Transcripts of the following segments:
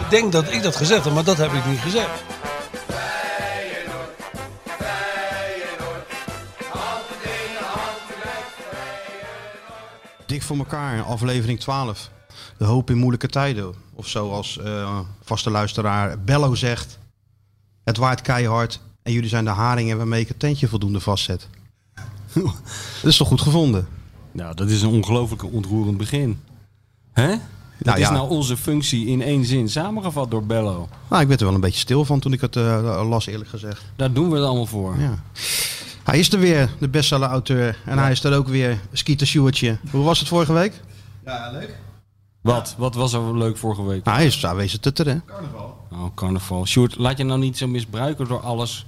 Ik denk dat ik dat gezegd heb, maar dat heb ik niet gezegd. Dik voor elkaar, aflevering 12. De hoop in moeilijke tijden. Of zoals uh, vaste luisteraar Bello zegt. Het waait keihard en jullie zijn de haringen waarmee ik het tentje voldoende vastzet. dat is toch goed gevonden? Nou, dat is een ongelooflijk ontroerend begin. Hè? Dat Nou is ja. nou onze functie in één zin, samengevat door Bello. Nou, ik werd er wel een beetje stil van toen ik het uh, las, eerlijk gezegd. Daar doen we het allemaal voor. Ja. Hij is er weer, de bestseller-auteur. En hij is er ook weer, Skeeter Sjoertje. Hoe was het vorige week? Ja, leuk. Wat? Wat was er leuk vorige week? Nou, hij is aanwezig tutteren. Carnaval. Oh, carnaval. Sjoerd, laat je nou niet zo misbruiken door alles.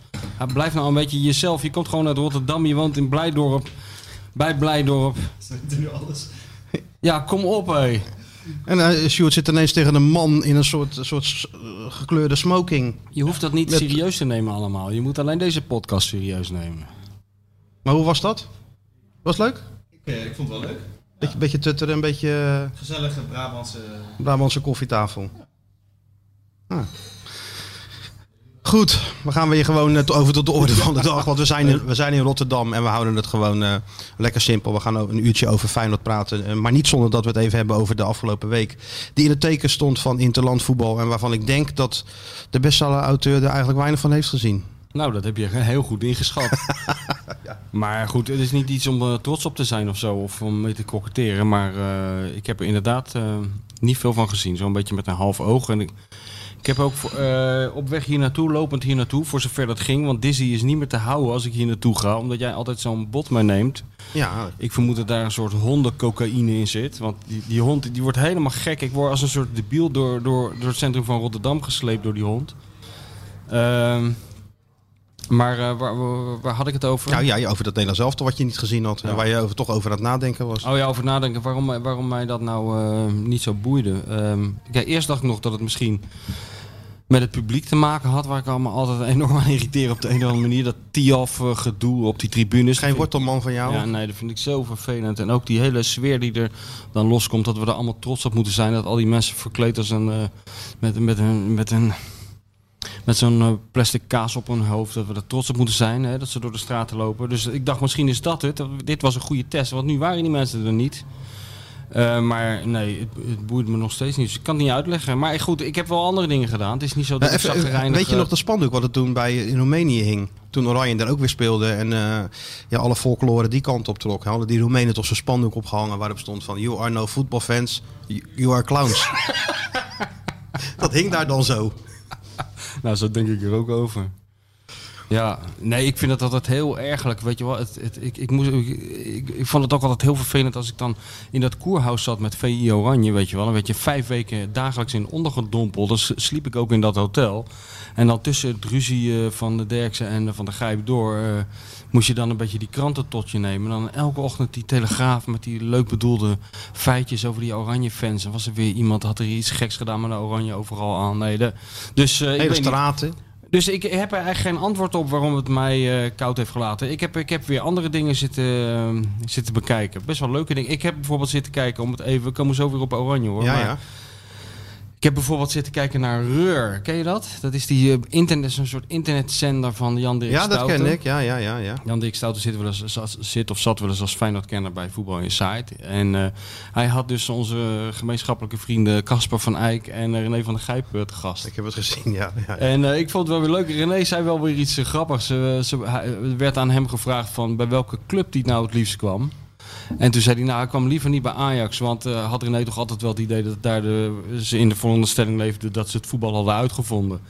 Blijf nou een beetje jezelf. Je komt gewoon uit Rotterdam, je woont in Blijdorp. Bij Blijdorp. Ze doen nu alles. Ja, kom op hé. En uh, Sjoerd zit ineens tegen een man in een soort, soort uh, gekleurde smoking. Je hoeft dat niet Met- serieus te nemen allemaal. Je moet alleen deze podcast serieus nemen. Maar hoe was dat? Was het leuk? Ik, eh, ik vond het wel leuk. Beetje, beetje tutteren, een beetje eh, Gezellige Brabantse... Brabantse koffietafel. Ah. Goed, we gaan weer gewoon eh, over tot de orde van de dag. Want we zijn in, we zijn in Rotterdam en we houden het gewoon eh, lekker simpel. We gaan een uurtje over Feyenoord praten. eh, maar niet zonder dat we het even hebben over de afgelopen week. Die in het teken stond van interlandvoetbal. En waarvan ik denk dat de bestseller-auteur er eigenlijk weinig van heeft gezien. Nou, dat heb je heel goed ingeschat. Maar goed, het is niet iets om trots op te zijn of zo. Of om mee te koketteren. Maar ik heb er inderdaad niet veel van gezien. Zo'n beetje met een half oog. En ik, ik heb ook eh, op weg hier naartoe, lopend hier naartoe, voor zover dat ging. Want Dizzy is niet meer te houden als ik hier naartoe ga. Omdat jij altijd zo'n bot meeneemt. Ja, Ik vermoed dat daar een soort hondencocaïne in zit. Want die, die hond die wordt helemaal gek. Ik word als een soort debiel door, door, door het centrum van Rotterdam gesleept door die hond. Ehm, maar eh, waar, waar, had ik het over? nou ja, over dat Nederlands elftal wat je niet gezien had. En waar je over, toch over aan het nadenken was. Oh ja, over nadenken waarom, mij- waarom mij dat nou eh, niet zo boeide. Kijk, eerst dacht ik nog dat het misschien met het publiek te maken had. Waar ik allemaal altijd enorm aan irriteer op de een of andere manier. Dat Tiaf eh, gedoe op die tribunes. Geen wortelman van jou? Ja, nee, dat vind ik zo vervelend. En ook die hele sfeer die er dan loskomt, dat we er allemaal trots op moeten zijn. Dat al die mensen verkleed als een, eh, met, met een, met een, met zo'n eh, plastic kaas op hun hoofd, dat we er trots op moeten zijn, hè, dat ze door de straten lopen. Dus ik dacht, misschien is dat het. Dat- Dit was een goede test, want nu waren die mensen er niet. Eh, maar nee, het, het boeit me nog steeds niet. Dus ik kan het niet uitleggen. Maar goed, ik heb wel andere dingen gedaan. Het is niet zo dat Nou, ik even- zagrijnig... weet je eh, nog de spandoek wat het toen bij in Roemenië hing? Toen Oranje daar ook weer speelde en eh, ja, alle folklore die kant op trok. Hadden die Roemenen toch zo'n spandoek opgehangen waarop stond van... You are no football fans, you- you are clowns. dat hing daar dan zo. Nou, zo denk ik er ook over. Ja, nee, ik vind het altijd heel ergelijk. Weet je wel, het, het, ik, ik, moest, ik, ik, vond het ook altijd heel vervelend als ik dan in dat koerhuis zat met VI Oranje. Weet je wel, dan werd je vijf weken dagelijks in ondergedompeld. Dan s- sliep ik ook in dat hotel. En dan tussen het ruzie van de Derksen en van de Grijp door. eh, moest je dan een beetje die kranten tot je nemen. Dan elke ochtend die telegraaf met die leuk bedoelde feitjes over die oranje fans. En was er weer iemand, had er iets geks gedaan met de oranje overal aan. Nee, de, dus eh, Hele straten. Dus ik heb er eigenlijk geen antwoord op waarom het mij eh, koud heeft gelaten. Ik heb, ik heb weer andere dingen zitten, eh, zitten bekijken. Best wel leuke dingen. Ik heb bijvoorbeeld zitten kijken, om het even, we komen zo weer op Oranje hoor. Ja, maar ja. Ik heb bijvoorbeeld zitten kijken naar Reur. Ken je dat? Dat is die eh, internet, een soort internetzender van Jan Dirk ja, dat ken ik. Ja, ja, ja, ja. Jan Dirk Stouten zit, wel eens, zat- zit of zat wel eens als Feyenoord-kenner bij Voetbal Insight. En eh, hij had dus onze gemeenschappelijke vrienden Casper van Eyck en eh, René van der Gijp eh, te gast. Ik heb het gezien, ja. ja, ja. En eh, ik vond het wel weer leuk. René zei wel weer iets eh, grappigs. Eh, er werd aan hem gevraagd van bij welke club die nou het liefst kwam. En toen zei hij, nou, ik kwam liever niet bij Ajax. Want eh, had René toch altijd wel het idee dat daar de, ze in de veronderstelling leefden dat ze het voetbal hadden uitgevonden.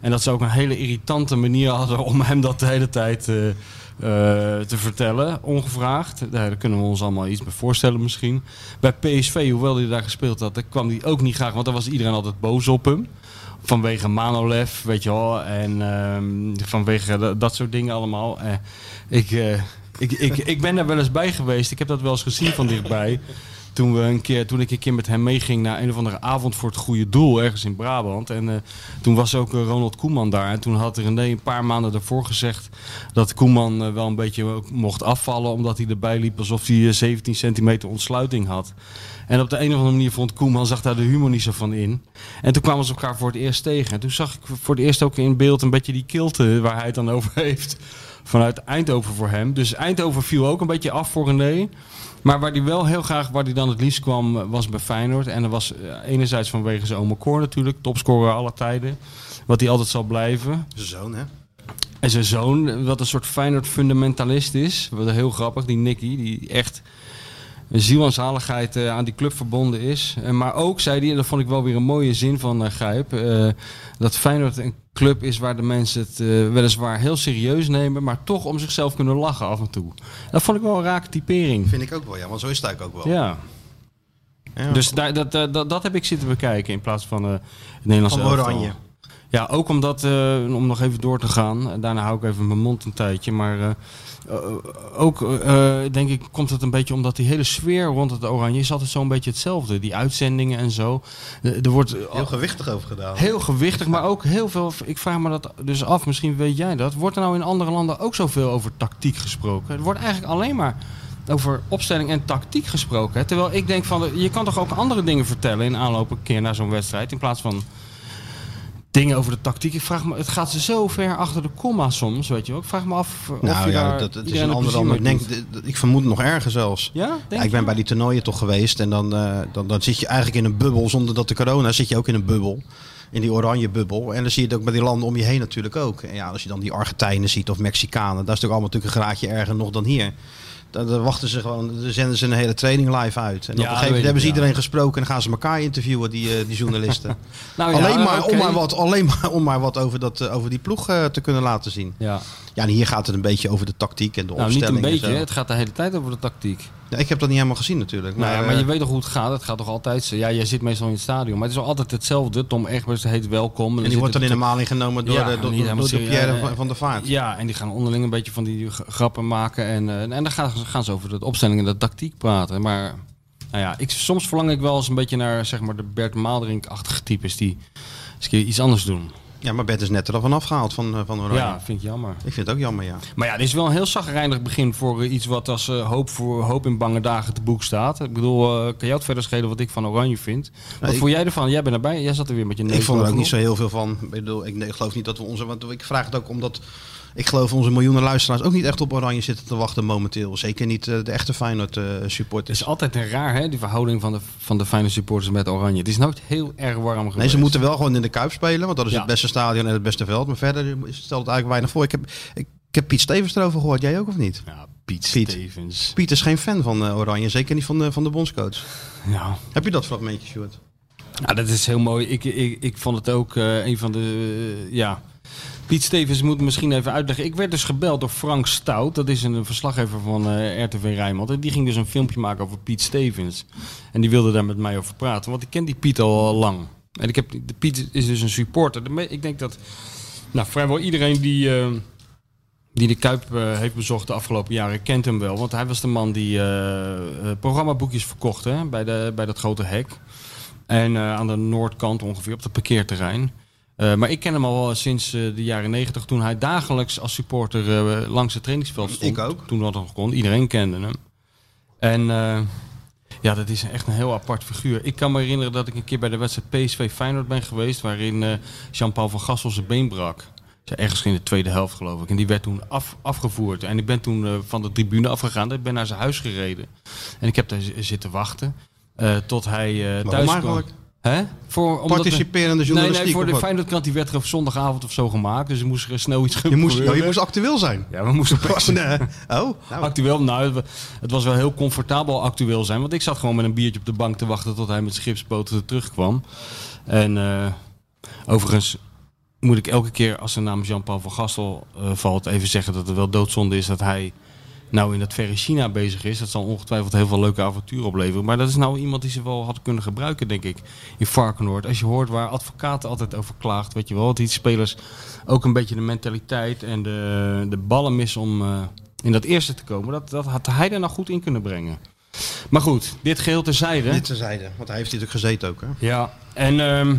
En dat ze ook een hele irritante manier hadden om hem dat de hele tijd eh, eh, te vertellen, ongevraagd. Daar, daar kunnen we ons allemaal iets bij voorstellen misschien. Bij PSV, hoewel hij daar gespeeld had, daar kwam hij ook niet graag, want dan was iedereen altijd boos op hem. vanwege Manolev, weet je wel. En ehm, vanwege dat, soort dingen allemaal. Ik, ik, ik, ik ben daar wel eens bij geweest. Ik heb dat wel eens gezien van dichtbij. Toen, we een keer, toen ik een keer met hem meeging naar een of andere avond voor het goede doel ergens in Brabant. En eh, toen was ook eh, Ronald Koeman daar. En toen had René een paar maanden daarvoor gezegd dat Koeman eh, wel een beetje mocht afvallen. Omdat hij erbij liep alsof hij eh, 17 centimeter ontsluiting had. En op de een of andere manier vond Koeman zag daar de humor niet zo van in. En toen kwamen ze elkaar voor het eerst tegen. En toen zag ik voor het eerst ook in beeld een beetje die kilte waar hij het dan over heeft. Vanuit Eindhoven voor hem. Dus Eindhoven viel ook een beetje af voor René. Maar waar hij wel heel graag, waar hij dan het liefst kwam, eh, was bij Feyenoord. En dat was eh, enerzijds vanwege zijn oma Cor natuurlijk, topscorer aller tijden. Wat hij altijd zal blijven. Zijn zoon, hè? En zijn zoon, wat een soort Feyenoord fundamentalist is. Wat heel grappig, die Nicky, die echt ziel en zaligheid eh, aan die club verbonden is. Eh, maar ook, zei hij, en dat vond ik wel weer een mooie zin van eh Gijp... eh, dat Feyenoord een club is waar de mensen het weliswaar heel serieus nemen... maar toch om zichzelf kunnen lachen af en toe. Dat vond ik wel een rake typering. Vind ik ook wel, ja. Want zo is het eigenlijk ook wel. Ja. Ja. Dus daar, dat, dat, dat, heb ik zitten bekijken in plaats van eh, het Nederlandse Van elftal. Ja, ook omdat, eh, om nog even door te gaan, en daarna hou ik even mijn mond een tijdje, maar eh, eh, ook eh, denk ik komt het een beetje omdat die hele sfeer rond het Oranje is altijd zo'n beetje hetzelfde. Die uitzendingen en zo. Eh, er wordt Heel gewichtig over gedaan. heel gewichtig, maar ook heel veel. Ik vraag me dat dus af, misschien weet jij dat. Wordt er nou in andere landen ook zoveel over tactiek gesproken? Er wordt eigenlijk alleen maar over opstelling en tactiek gesproken. Hè? Terwijl ik denk van, je kan toch ook andere dingen vertellen in aanloop een keer naar zo'n wedstrijd. In plaats van dingen over de tactiek. Ik vraag me, het gaat ze zo ver achter de komma soms, weet je wel. Ik vraag me af of Nou je ja, daar dat, het is een ander dan. Ik, denk, ik vermoed nog erger zelfs. Ja, denk Ja, ik je? ben bij die toernooien toch geweest en dan, eh, dan, dan zit je eigenlijk in een bubbel. Zonder dat de corona zit je ook in een bubbel. In die oranje bubbel. En dan zie je het ook bij die landen om je heen natuurlijk ook. En ja, als je dan die Argentijnen ziet of Mexicanen. Dat is toch allemaal natuurlijk een graadje erger nog dan hier. Dan, wachten ze gewoon, dan zenden ze een hele training live uit. En op Ja, een gegeven moment hebben ze iedereen gesproken en dan gaan ze elkaar interviewen, die, eh, die journalisten. Nou ja, alleen, maar, om maar wat, alleen maar om maar wat over, dat, eh, over die ploeg eh, te kunnen laten zien. Ja. Ja, en hier gaat het een beetje over de tactiek en de Nou, niet een en beetje, het gaat de hele tijd over de tactiek. Ja, ik heb dat niet helemaal gezien natuurlijk. Nou ja, maar eh, je weet toch hoe het gaat? Het gaat toch altijd zo. Ja, jij zit meestal in het stadion. Maar het is altijd hetzelfde. Tom Egbers heet welkom. En die wordt dan in de maling. genomen door, Ja, de, door, serieus. Pierre van, van der Vaart. Ja, en die gaan onderling een beetje van die grappen maken. En, en dan gaan, ze- gaan ze over de opstelling en de tactiek praten. Maar nou ja, ik, soms verlang ik wel eens een beetje naar zeg maar, de Bert Maalderink-achtige types die eens een keer iets anders doen. Ja, maar Bert is net er al van afgehaald van, eh, van Oranje. Ja, vind ik jammer. Ik vind het ook jammer, ja. Maar ja, dit is wel een heel zagrijnig begin voor eh, iets wat als eh, hoop, voor, hoop in bange dagen te boek staat. Ik bedoel, eh, kan jou het verder schelen wat ik van Oranje vind? Wat vond jij ervan? Jij bent erbij. Jij zat er weer met je neus Ik vond er ook niet zo heel veel van. Ik, bedoel, ik, nee, ik geloof niet dat we onze... Want ik vraag het ook omdat... Ik geloof onze miljoenen luisteraars ook niet echt op Oranje zitten te wachten momenteel. Zeker niet eh, de echte Feyenoord eh, Het supporters. is altijd een raar, hè, die verhouding van de, van de fijne supporters met Oranje. Het is nooit heel erg warm geweest. Nee, ze moeten wel gewoon in de Kuip spelen. Want dat is Ja. het beste stadion en het beste veld. Maar verder stelt het eigenlijk weinig voor. Ik heb, ik, ik heb Piet Stevens erover gehoord. Jij ook of niet? Ja, Piet, Piet. Stevens. Piet is geen fan van eh, Oranje. Zeker niet van de, van de bondscoach. Ja. Heb je dat fragmentje, Stuart? ja, dat is heel mooi. Ik, ik, ik vond het ook een van de... ja. Piet Stevens moet misschien even uitleggen. Ik werd dus gebeld door Frank Stout. Dat is een verslaggever van eh, RTV Rijnmond. En die ging dus een filmpje maken over Piet Stevens. En die wilde daar met mij over praten. Want ik ken die Piet al lang. En ik heb, de Piet is dus een supporter. Ik denk dat nou, vrijwel iedereen die... eh, die de Kuip eh, heeft bezocht de afgelopen jaren, kent hem wel. Want hij was de man die programmaboekjes verkocht hè, bij, de, bij dat grote hek. En aan de noordkant ongeveer, op het parkeerterrein. Eh, maar ik ken hem al sinds eh, de jaren negentig, toen hij dagelijks als supporter eh, langs het trainingsveld stond. Ik ook. Toen dat nog kon, iedereen kende hem. En ja, dat is echt een heel apart figuur. Ik kan me herinneren dat ik een keer bij de wedstrijd PSV Feyenoord ben geweest, waarin Jean-Paul van Gassel zijn been brak. Ergens in de tweede helft geloof ik. En die werd toen af, afgevoerd. En ik ben toen van de tribune afgegaan. Ik ben naar zijn huis gereden. En ik heb daar zitten wachten. tot hij thuis kwam. Hè? Voor, omdat Participerende Nee, journalistiek. nee, voor of de? Feyenoordkrant die werd er op zondagavond of zo gemaakt. Dus er moest er snel iets je, moest, gebeuren. oh, je moest actueel zijn. Ja, we moesten Oh, nee. oh nou. Actueel, nou, het- was wel heel comfortabel actueel zijn. Want ik zat gewoon met een biertje op de bank te wachten tot hij met schipspoten terugkwam. En eh, overigens moet ik elke keer als de naam Jean-Paul van Gastel eh, valt even zeggen dat het wel doodzonde is dat hij nou in dat verre China bezig is. Dat zal ongetwijfeld heel veel leuke avonturen opleveren. Maar dat is nou iemand die ze wel had kunnen gebruiken, denk ik, in Varkenoord. Als je hoort waar advocaten altijd over klaagt, weet je wel. Dat die spelers ook een beetje de mentaliteit en de, de ballen missen om eh, in dat eerste te komen. Dat, dat had hij er nou goed in kunnen brengen. Maar goed, dit geheel terzijde. Dit terzijde, want hij heeft hier natuurlijk gezeten ook. Hè? Ja, en, ehm,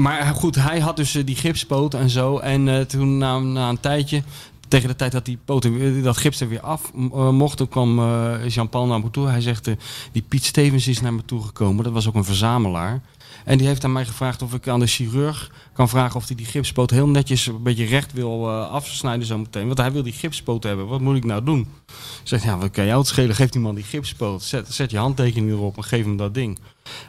maar goed, hij had dus eh, die gipspoot en zo. En eh, toen na, na een tijdje, tegen de tijd dat die poten, dat gips er weer af eh, mocht, toen kwam eh, Jean-Paul naar me toe. Hij zegt, eh, die Piet Stevens is naar me toe gekomen. Dat was ook een verzamelaar. En die heeft aan mij gevraagd of ik aan de chirurg kan vragen of hij die gipspoot heel netjes een beetje recht wil afsnijden zo meteen. Want hij wil die gipspoot hebben. Wat moet ik nou doen? Ik zeg, ja, wat kan jou het schelen? Geef die man die gipspoot. Zet, zet je handtekening erop en geef hem dat ding.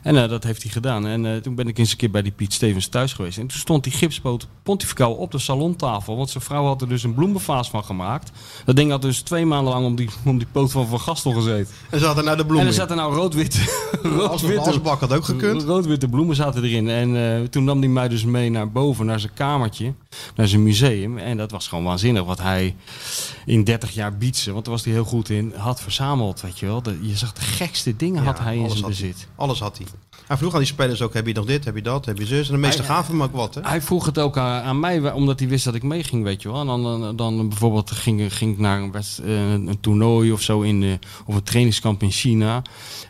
En eh, dat heeft hij gedaan. En eh, toen ben ik eens een keer bij die Piet Stevens thuis geweest. En toen stond die gipspoot pontificaal op de salontafel. Want zijn vrouw had er dus een bloemenvaas van gemaakt. Dat ding had dus twee maanden lang om die, om die poot van Van Gastel gezeten. En ze hadden nou de En bloemen er zaten nou. Als rood-witte had ook gekund. Rood-witte bloemen zaten erin. En eh, toen nam hij mij dus mee naar boven, naar zijn kamertje, naar zijn museum. En dat was gewoon waanzinnig wat hij in 30 jaar bietsen, want daar was hij heel goed in, had verzameld. Weet je wel, De- je zag de gekste dingen had hij in zijn hij. bezit. Alles had hij. Hij vroeg aan die spelers ook, heb je nog dit, heb je dat, heb je zus? En de meeste Hij- gaven hem ook wat, hè? Hij vroeg het ook aan, aan mij, omdat hij wist dat ik meeging, weet je wel. En dan, dan, dan bijvoorbeeld ging, ging ik naar een, wedst- eh, een toernooi of zo, in, eh, of een trainingskamp in China.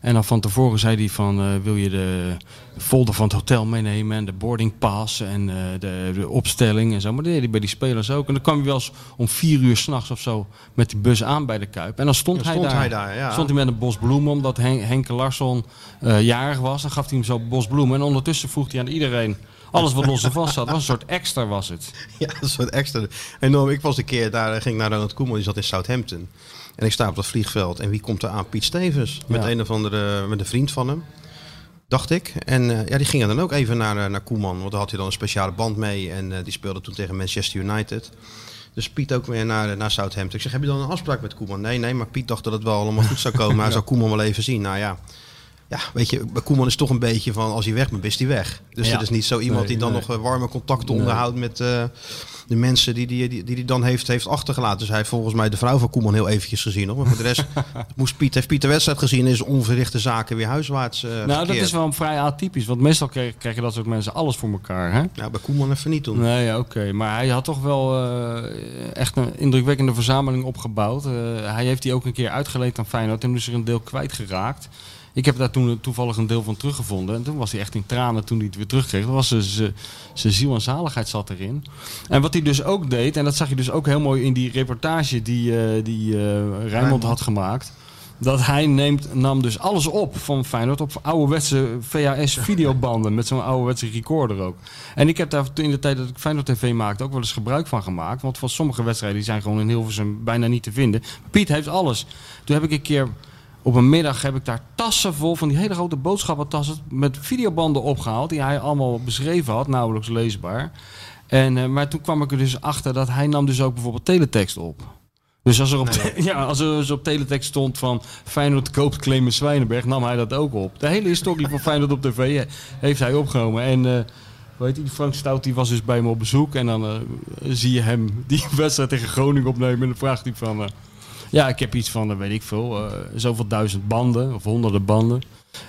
En dan van tevoren zei hij van, eh, wil je de folder van het hotel meenemen en de boarding pass en eh, de, de opstelling en zo. Maar dat deed hij bij die spelers ook. En dan kwam hij wel eens om vier uur s'nachts of zo met die bus aan bij de Kuip. En dan stond, Dan hij, stond daar. hij daar, ja. Stond hij met een bos bloemen, omdat Hen Henke Larsson eh, jarig was. Dan gaf hij hem zo een bos bloemen. En ondertussen vroeg hij aan iedereen... Alles wat los en vast zat, was een soort extra was het. Ja, is wat extra. Enorm. Ik was een keer daar, eh, ging naar Ronald Koeman, die zat in Southampton. En ik sta op dat vliegveld. En wie komt er aan? Piet Stevens. Met Ja. een of andere, met een vriend van hem. Dacht ik. En eh, ja, die gingen dan ook even naar, eh, naar Koeman. Want daar had hij dan een speciale band mee. En eh, die speelde toen tegen Manchester United. Dus Piet ook weer naar, naar Southampton. Ik zeg, heb je dan een afspraak met Koeman? Nee, nee, maar Piet dacht dat het wel allemaal goed zou komen. Hij zou Koeman wel even zien. Nou ja, ja, weet je, bij Koeman is toch een beetje van als hij weg bent, is hij weg. Dus Ja. het is niet zo iemand Nee, die dan nee. nog eh, warme contacten Nee. onderhoudt met eh, de mensen die hij die, die, die dan heeft, heeft achtergelaten. Dus hij heeft volgens mij de vrouw van Koeman heel eventjes gezien. Hoor. Maar voor de rest moest Piet, heeft Piet de wedstrijd gezien en is onverrichte zaken weer huiswaarts eh Nou, dat is wel vrij atypisch. Want meestal krijg- krijgen dat soort mensen alles voor elkaar. Hè? Nou, bij Koeman even niet doen. Nee, ja, oké. Maar hij had toch wel echt een indrukwekkende verzameling opgebouwd. Hij heeft die ook een keer uitgeleend aan Feyenoord. En is er een deel kwijtgeraakt. Ik heb daar toen toevallig een deel van teruggevonden. En toen was hij echt in tranen toen hij het weer terugkreeg. Dat was zijn- ziel en zaligheid zat erin. En wat hij dus ook deed, en dat zag je dus ook heel mooi in die reportage die, eh die eh, Rijnmond Rijnmond. had gemaakt. Dat hij neemt, nam dus alles op van Feyenoord op ouderwetse VHS-videobanden met zo'n ouderwetse recorder ook. En ik heb daar in de tijd dat ik Feyenoord TV maakte ook wel eens gebruik van gemaakt. Want van sommige wedstrijden die zijn gewoon in Hilversum bijna niet te vinden. Piet heeft alles. Toen heb ik een keer op een middag heb ik daar tassen vol van die hele grote boodschappentassen met videobanden opgehaald die hij allemaal beschreven had, nauwelijks leesbaar. En, eh, maar toen kwam ik er dus achter dat hij nam dus ook bijvoorbeeld teletext op. Dus als er op, ja, als er dus op teletext stond van Feyenoord koopt Clemens Zwijnenberg, nam hij dat ook op. De hele historie van Feyenoord op tv he- heeft hij opgenomen. En eh weet je, die Frank Stout die was dus bij me op bezoek. En dan eh, zie je hem die wedstrijd tegen Groningen opnemen. En dan vraagt hij van... ja, ik heb iets van, eh, weet ik veel, eh, zoveel duizend banden of honderden banden.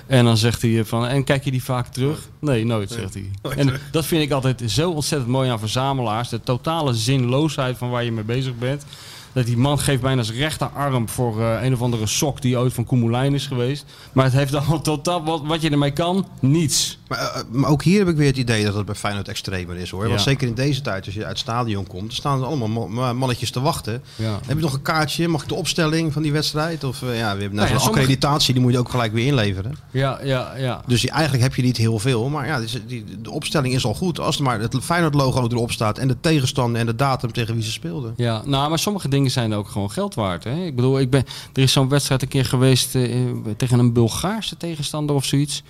En dan zegt hij van, en kijk je die vaak terug? Nee, nooit, zegt hij. En dat vind ik altijd zo ontzettend mooi aan verzamelaars. De totale zinloosheid van waar je mee bezig bent. Dat die man geeft bijna zijn rechterarm voor eh, een of andere sok die ooit van Koemelijn is geweest. Maar het heeft allemaal totaal, wat, wat je ermee kan, niets. Maar, eh, maar ook hier heb ik weer het idee dat het bij Feyenoord extremer is hoor. Want zeker in deze tijd, als je uit het stadion komt, dan staan er allemaal ma- ma- mannetjes te wachten. Ja. Heb je nog een kaartje? Mag ik de opstelling van die wedstrijd? Of eh, ja, we hebben nou zo'n sommige- accreditatie, die moet je ook gelijk weer inleveren. Ja, ja, ja. Dus eigenlijk heb je niet heel veel. Maar ja, die, de opstelling is al goed. Als er maar het Feyenoord-logo erop staat en de tegenstander en de datum tegen wie ze speelden. Ja, nou, maar sommige dingen zijn ook gewoon geld waard. Hè? Ik bedoel, ik ben, er is zo'n wedstrijd een keer geweest eh, tegen een Bulgaarse tegenstander of zoiets.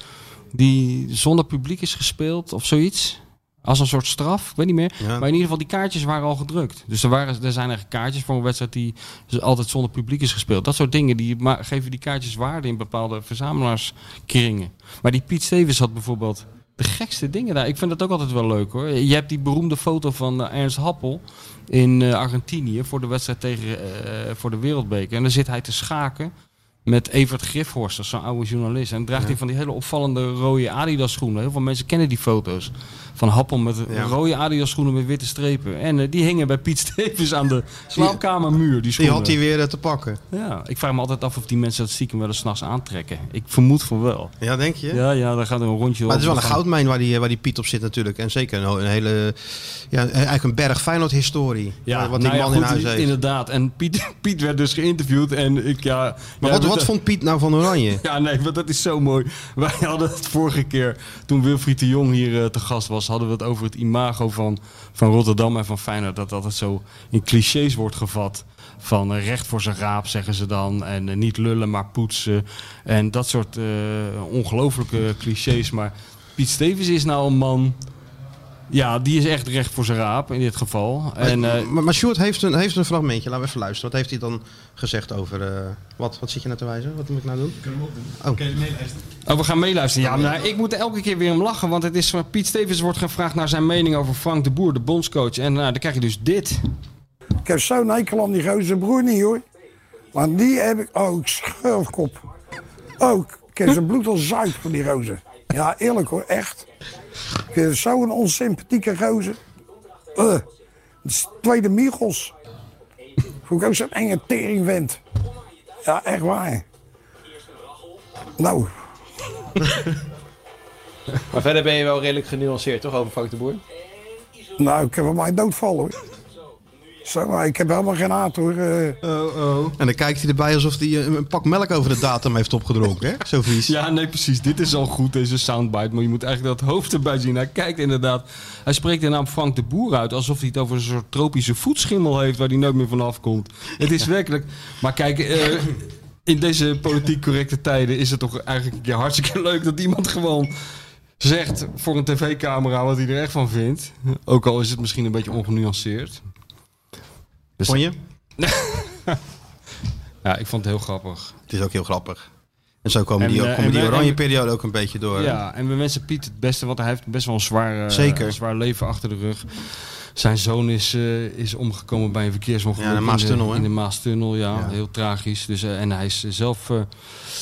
Die zonder publiek is gespeeld of zoiets. Als een soort straf, ik weet niet meer. Ja. Maar in ieder geval, die kaartjes waren al gedrukt. Dus er, waren, er zijn eigenlijk kaartjes voor een wedstrijd die altijd zonder publiek is gespeeld. Dat soort dingen die geven die kaartjes waarde in bepaalde verzamelaarskringen. Maar die Piet Stevens had bijvoorbeeld de gekste dingen daar. Ik vind dat ook altijd wel leuk hoor. Je hebt die beroemde foto van eh, Ernst Happel in eh, Argentinië voor de wedstrijd tegen eh, voor de Wereldbeker. En dan zit hij te schaken met Evert dat is zo'n oude journalist. En draagt hij van die hele opvallende rode Adidas schoenen. Heel veel mensen kennen die foto's van Happel met Ja. rode Adidas schoenen met witte strepen. En eh, die hingen bij Piet Stevens aan de slaapkamermuur. Die, Die schoenen. had hij weer eh, te pakken. Ja, ik vraag me altijd af of die mensen dat stiekem wel eens nachts aantrekken. Ik vermoed van wel. Ja, denk je? Ja, ja, daar gaat er een rondje Maar het is wel een goudmijn waar die, waar die Piet op zit natuurlijk. En zeker een, hele, ja, eigenlijk een berg Feyenoord historie. Ja, wat die nou ja, man in huis heeft. Inderdaad. En Piet, Piet werd dus geïnterviewd en ik ja. Maar wat, wat vond Piet nou van Oranje? Ja, nee, want dat is zo mooi. Wij hadden het vorige keer, toen Wilfried de Jong hier eh, te gast was, hadden we het over het imago van, van Rotterdam en van Feyenoord. Dat altijd zo in clichés wordt gevat. Van eh, recht voor zijn raap, zeggen ze dan. En eh, niet lullen, maar poetsen. En dat soort ongelooflijke clichés. Maar Piet Stevens is nou een man... Ja, die is echt recht voor zijn raap in dit geval. En, eh, maar, maar Sjoerd heeft een, heeft een fragmentje. Laten we even luisteren. Wat heeft hij dan gezegd over... eh, wat, wat zit je nou te wijzen? Wat moet ik nou doen? Kunnen we hem opdoen? Oh. Meeluisteren? Oh, we gaan meeluisteren. Ja, maar ik moet elke keer weer om lachen. Want het is Piet Stevens wordt gevraagd naar zijn mening over Frank de Boer, de bondscoach. En nou, dan krijg je dus dit. Ik heb zo'n hekel aan die gozer broer niet hoor. Want die heb ik... Oh, ik schurfkop. Oh, ik heb zijn bloed al zuig van die gozer. Ja, eerlijk hoor, echt. Het zo'n onsympathieke gozer. Uh, is tweede Michels. Vond ik ook zo'n enge teringvent. Ja, echt waar. Nou, Maar verder ben je wel redelijk genuanceerd, toch, over Frank de Boer? nou, ik heb hem mij doodvallen hoor. Zo, maar ik heb helemaal geen haat hoor. eh. En dan kijkt hij erbij alsof hij eh, een pak melk over de datum heeft opgedronken. Hè? Zo vies. Ja, nee, precies. Dit is al goed, deze soundbite. Maar je moet eigenlijk dat hoofd erbij zien. Hij kijkt inderdaad. Hij spreekt de naam Frank de Boer uit. Alsof hij het over een soort tropische voetschimmel heeft. Waar hij nooit meer vanaf komt. Het is werkelijk. Maar kijk. eh, in deze politiek correcte tijden is het toch eigenlijk een keer hartstikke leuk dat iemand gewoon zegt voor een tv-camera wat hij er echt van vindt. Ook al is het misschien een beetje ongenuanceerd. Dus- Vond je? Ja, ik vond het heel grappig. Het is ook heel grappig. En zo komen En, die, ook, eh, komen die oranje periode ook een beetje door. Ja, en we wensen Piet het beste, want hij heeft best wel een zwaar, eh, Zeker. zwaar leven achter de rug. Zijn zoon is, eh, is omgekomen bij een verkeersongeluk. Ja, de in Maastunnel, hè? In de Maastunnel, ja. Ja. Heel tragisch. Dus, eh, en hij is zelf eh,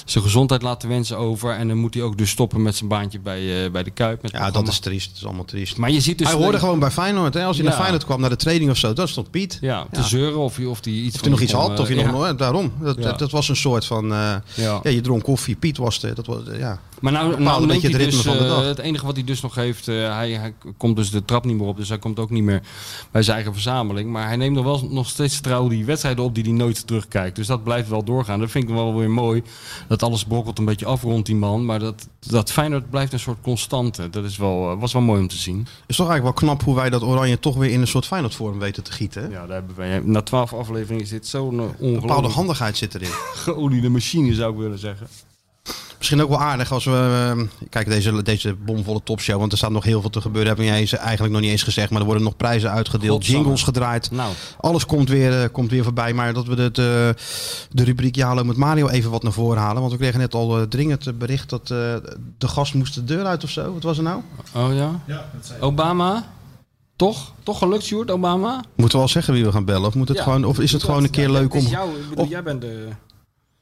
zijn gezondheid laten wensen over. En dan moet hij ook dus stoppen met zijn baantje bij, bij de Kuip. Met Ja, dat is triest. Dat is allemaal triest. Maar je ziet dus... hij hoorde gewoon bij Feyenoord. Hè? Als hij Ja. naar Feyenoord kwam, naar de training of zo, dat stond Piet. Ja, te zeuren of hij, of hij iets... Of hij nog iets had, of hij nog. Daarom. Dat, dat, dat was een soort van... Ja. je dronk koffie. Piet was het. Dat was, ja. Maar nou, nou een neemt het ritme dus, van de eh, dag. het enige wat hij dus nog heeft, eh, hij, hij komt dus de trap niet meer op, dus hij komt ook niet meer bij zijn eigen verzameling. Maar hij neemt nog wel nog steeds trouw die wedstrijden op die hij nooit terugkijkt. Dus dat blijft wel doorgaan. Dat vind ik wel weer mooi. Dat alles brokkelt een beetje af rond die man. Maar dat, dat Feyenoord blijft een soort constante. Dat is wel, eh, was wel mooi om te zien. is toch eigenlijk wel knap hoe wij dat oranje toch weer in een soort Feyenoord-vorm weten te gieten. hè? Ja, daar hebben wij, na twaalf afleveringen is dit zo'n uh, Bepaalde handigheid zit erin. geoliede machine, zou ik willen zeggen. Misschien ook wel aardig als we... eh, kijk, deze, deze bomvolle topshow, want er staat nog heel veel te gebeuren. Heb je eens, eigenlijk nog niet eens gezegd, maar er worden nog prijzen uitgedeeld. Jingles gedraaid. Nou, Alles komt weer, eh, komt weer voorbij. Maar dat we de, de, de rubriek Ja, hallo met Mario even wat naar voren halen. Want we kregen net al eh, dringend bericht dat eh, de gast moest de deur uit of zo. Wat was er nou? oh ja? Ja, dat zei Obama? Toch? Toch gelukt, Sjoerd, Obama? Moeten we al zeggen wie we gaan bellen? Of, moet het Ja, gewoon, of is het gewoon een keer leuk om... is jou, ik bedoel, op- Jij bent de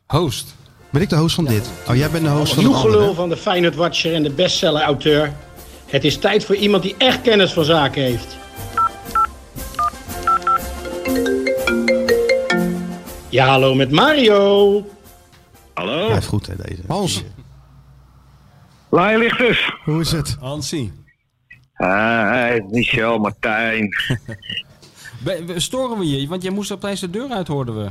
host. Ben ik de host van dit? Oh, jij bent de host van het Joegelul andere. van de Feyenoord Watcher en de bestseller-auteur. Het is tijd voor iemand die echt kennis van zaken heeft. Ja, hallo met Mario. Hallo, Blijft goed hè, deze. Hans, Laai Lichters. hoe is het? Hansie. Hi, Michel, Martijn. Storen we je? Want jij moest opeens de deur uit, hoorden we.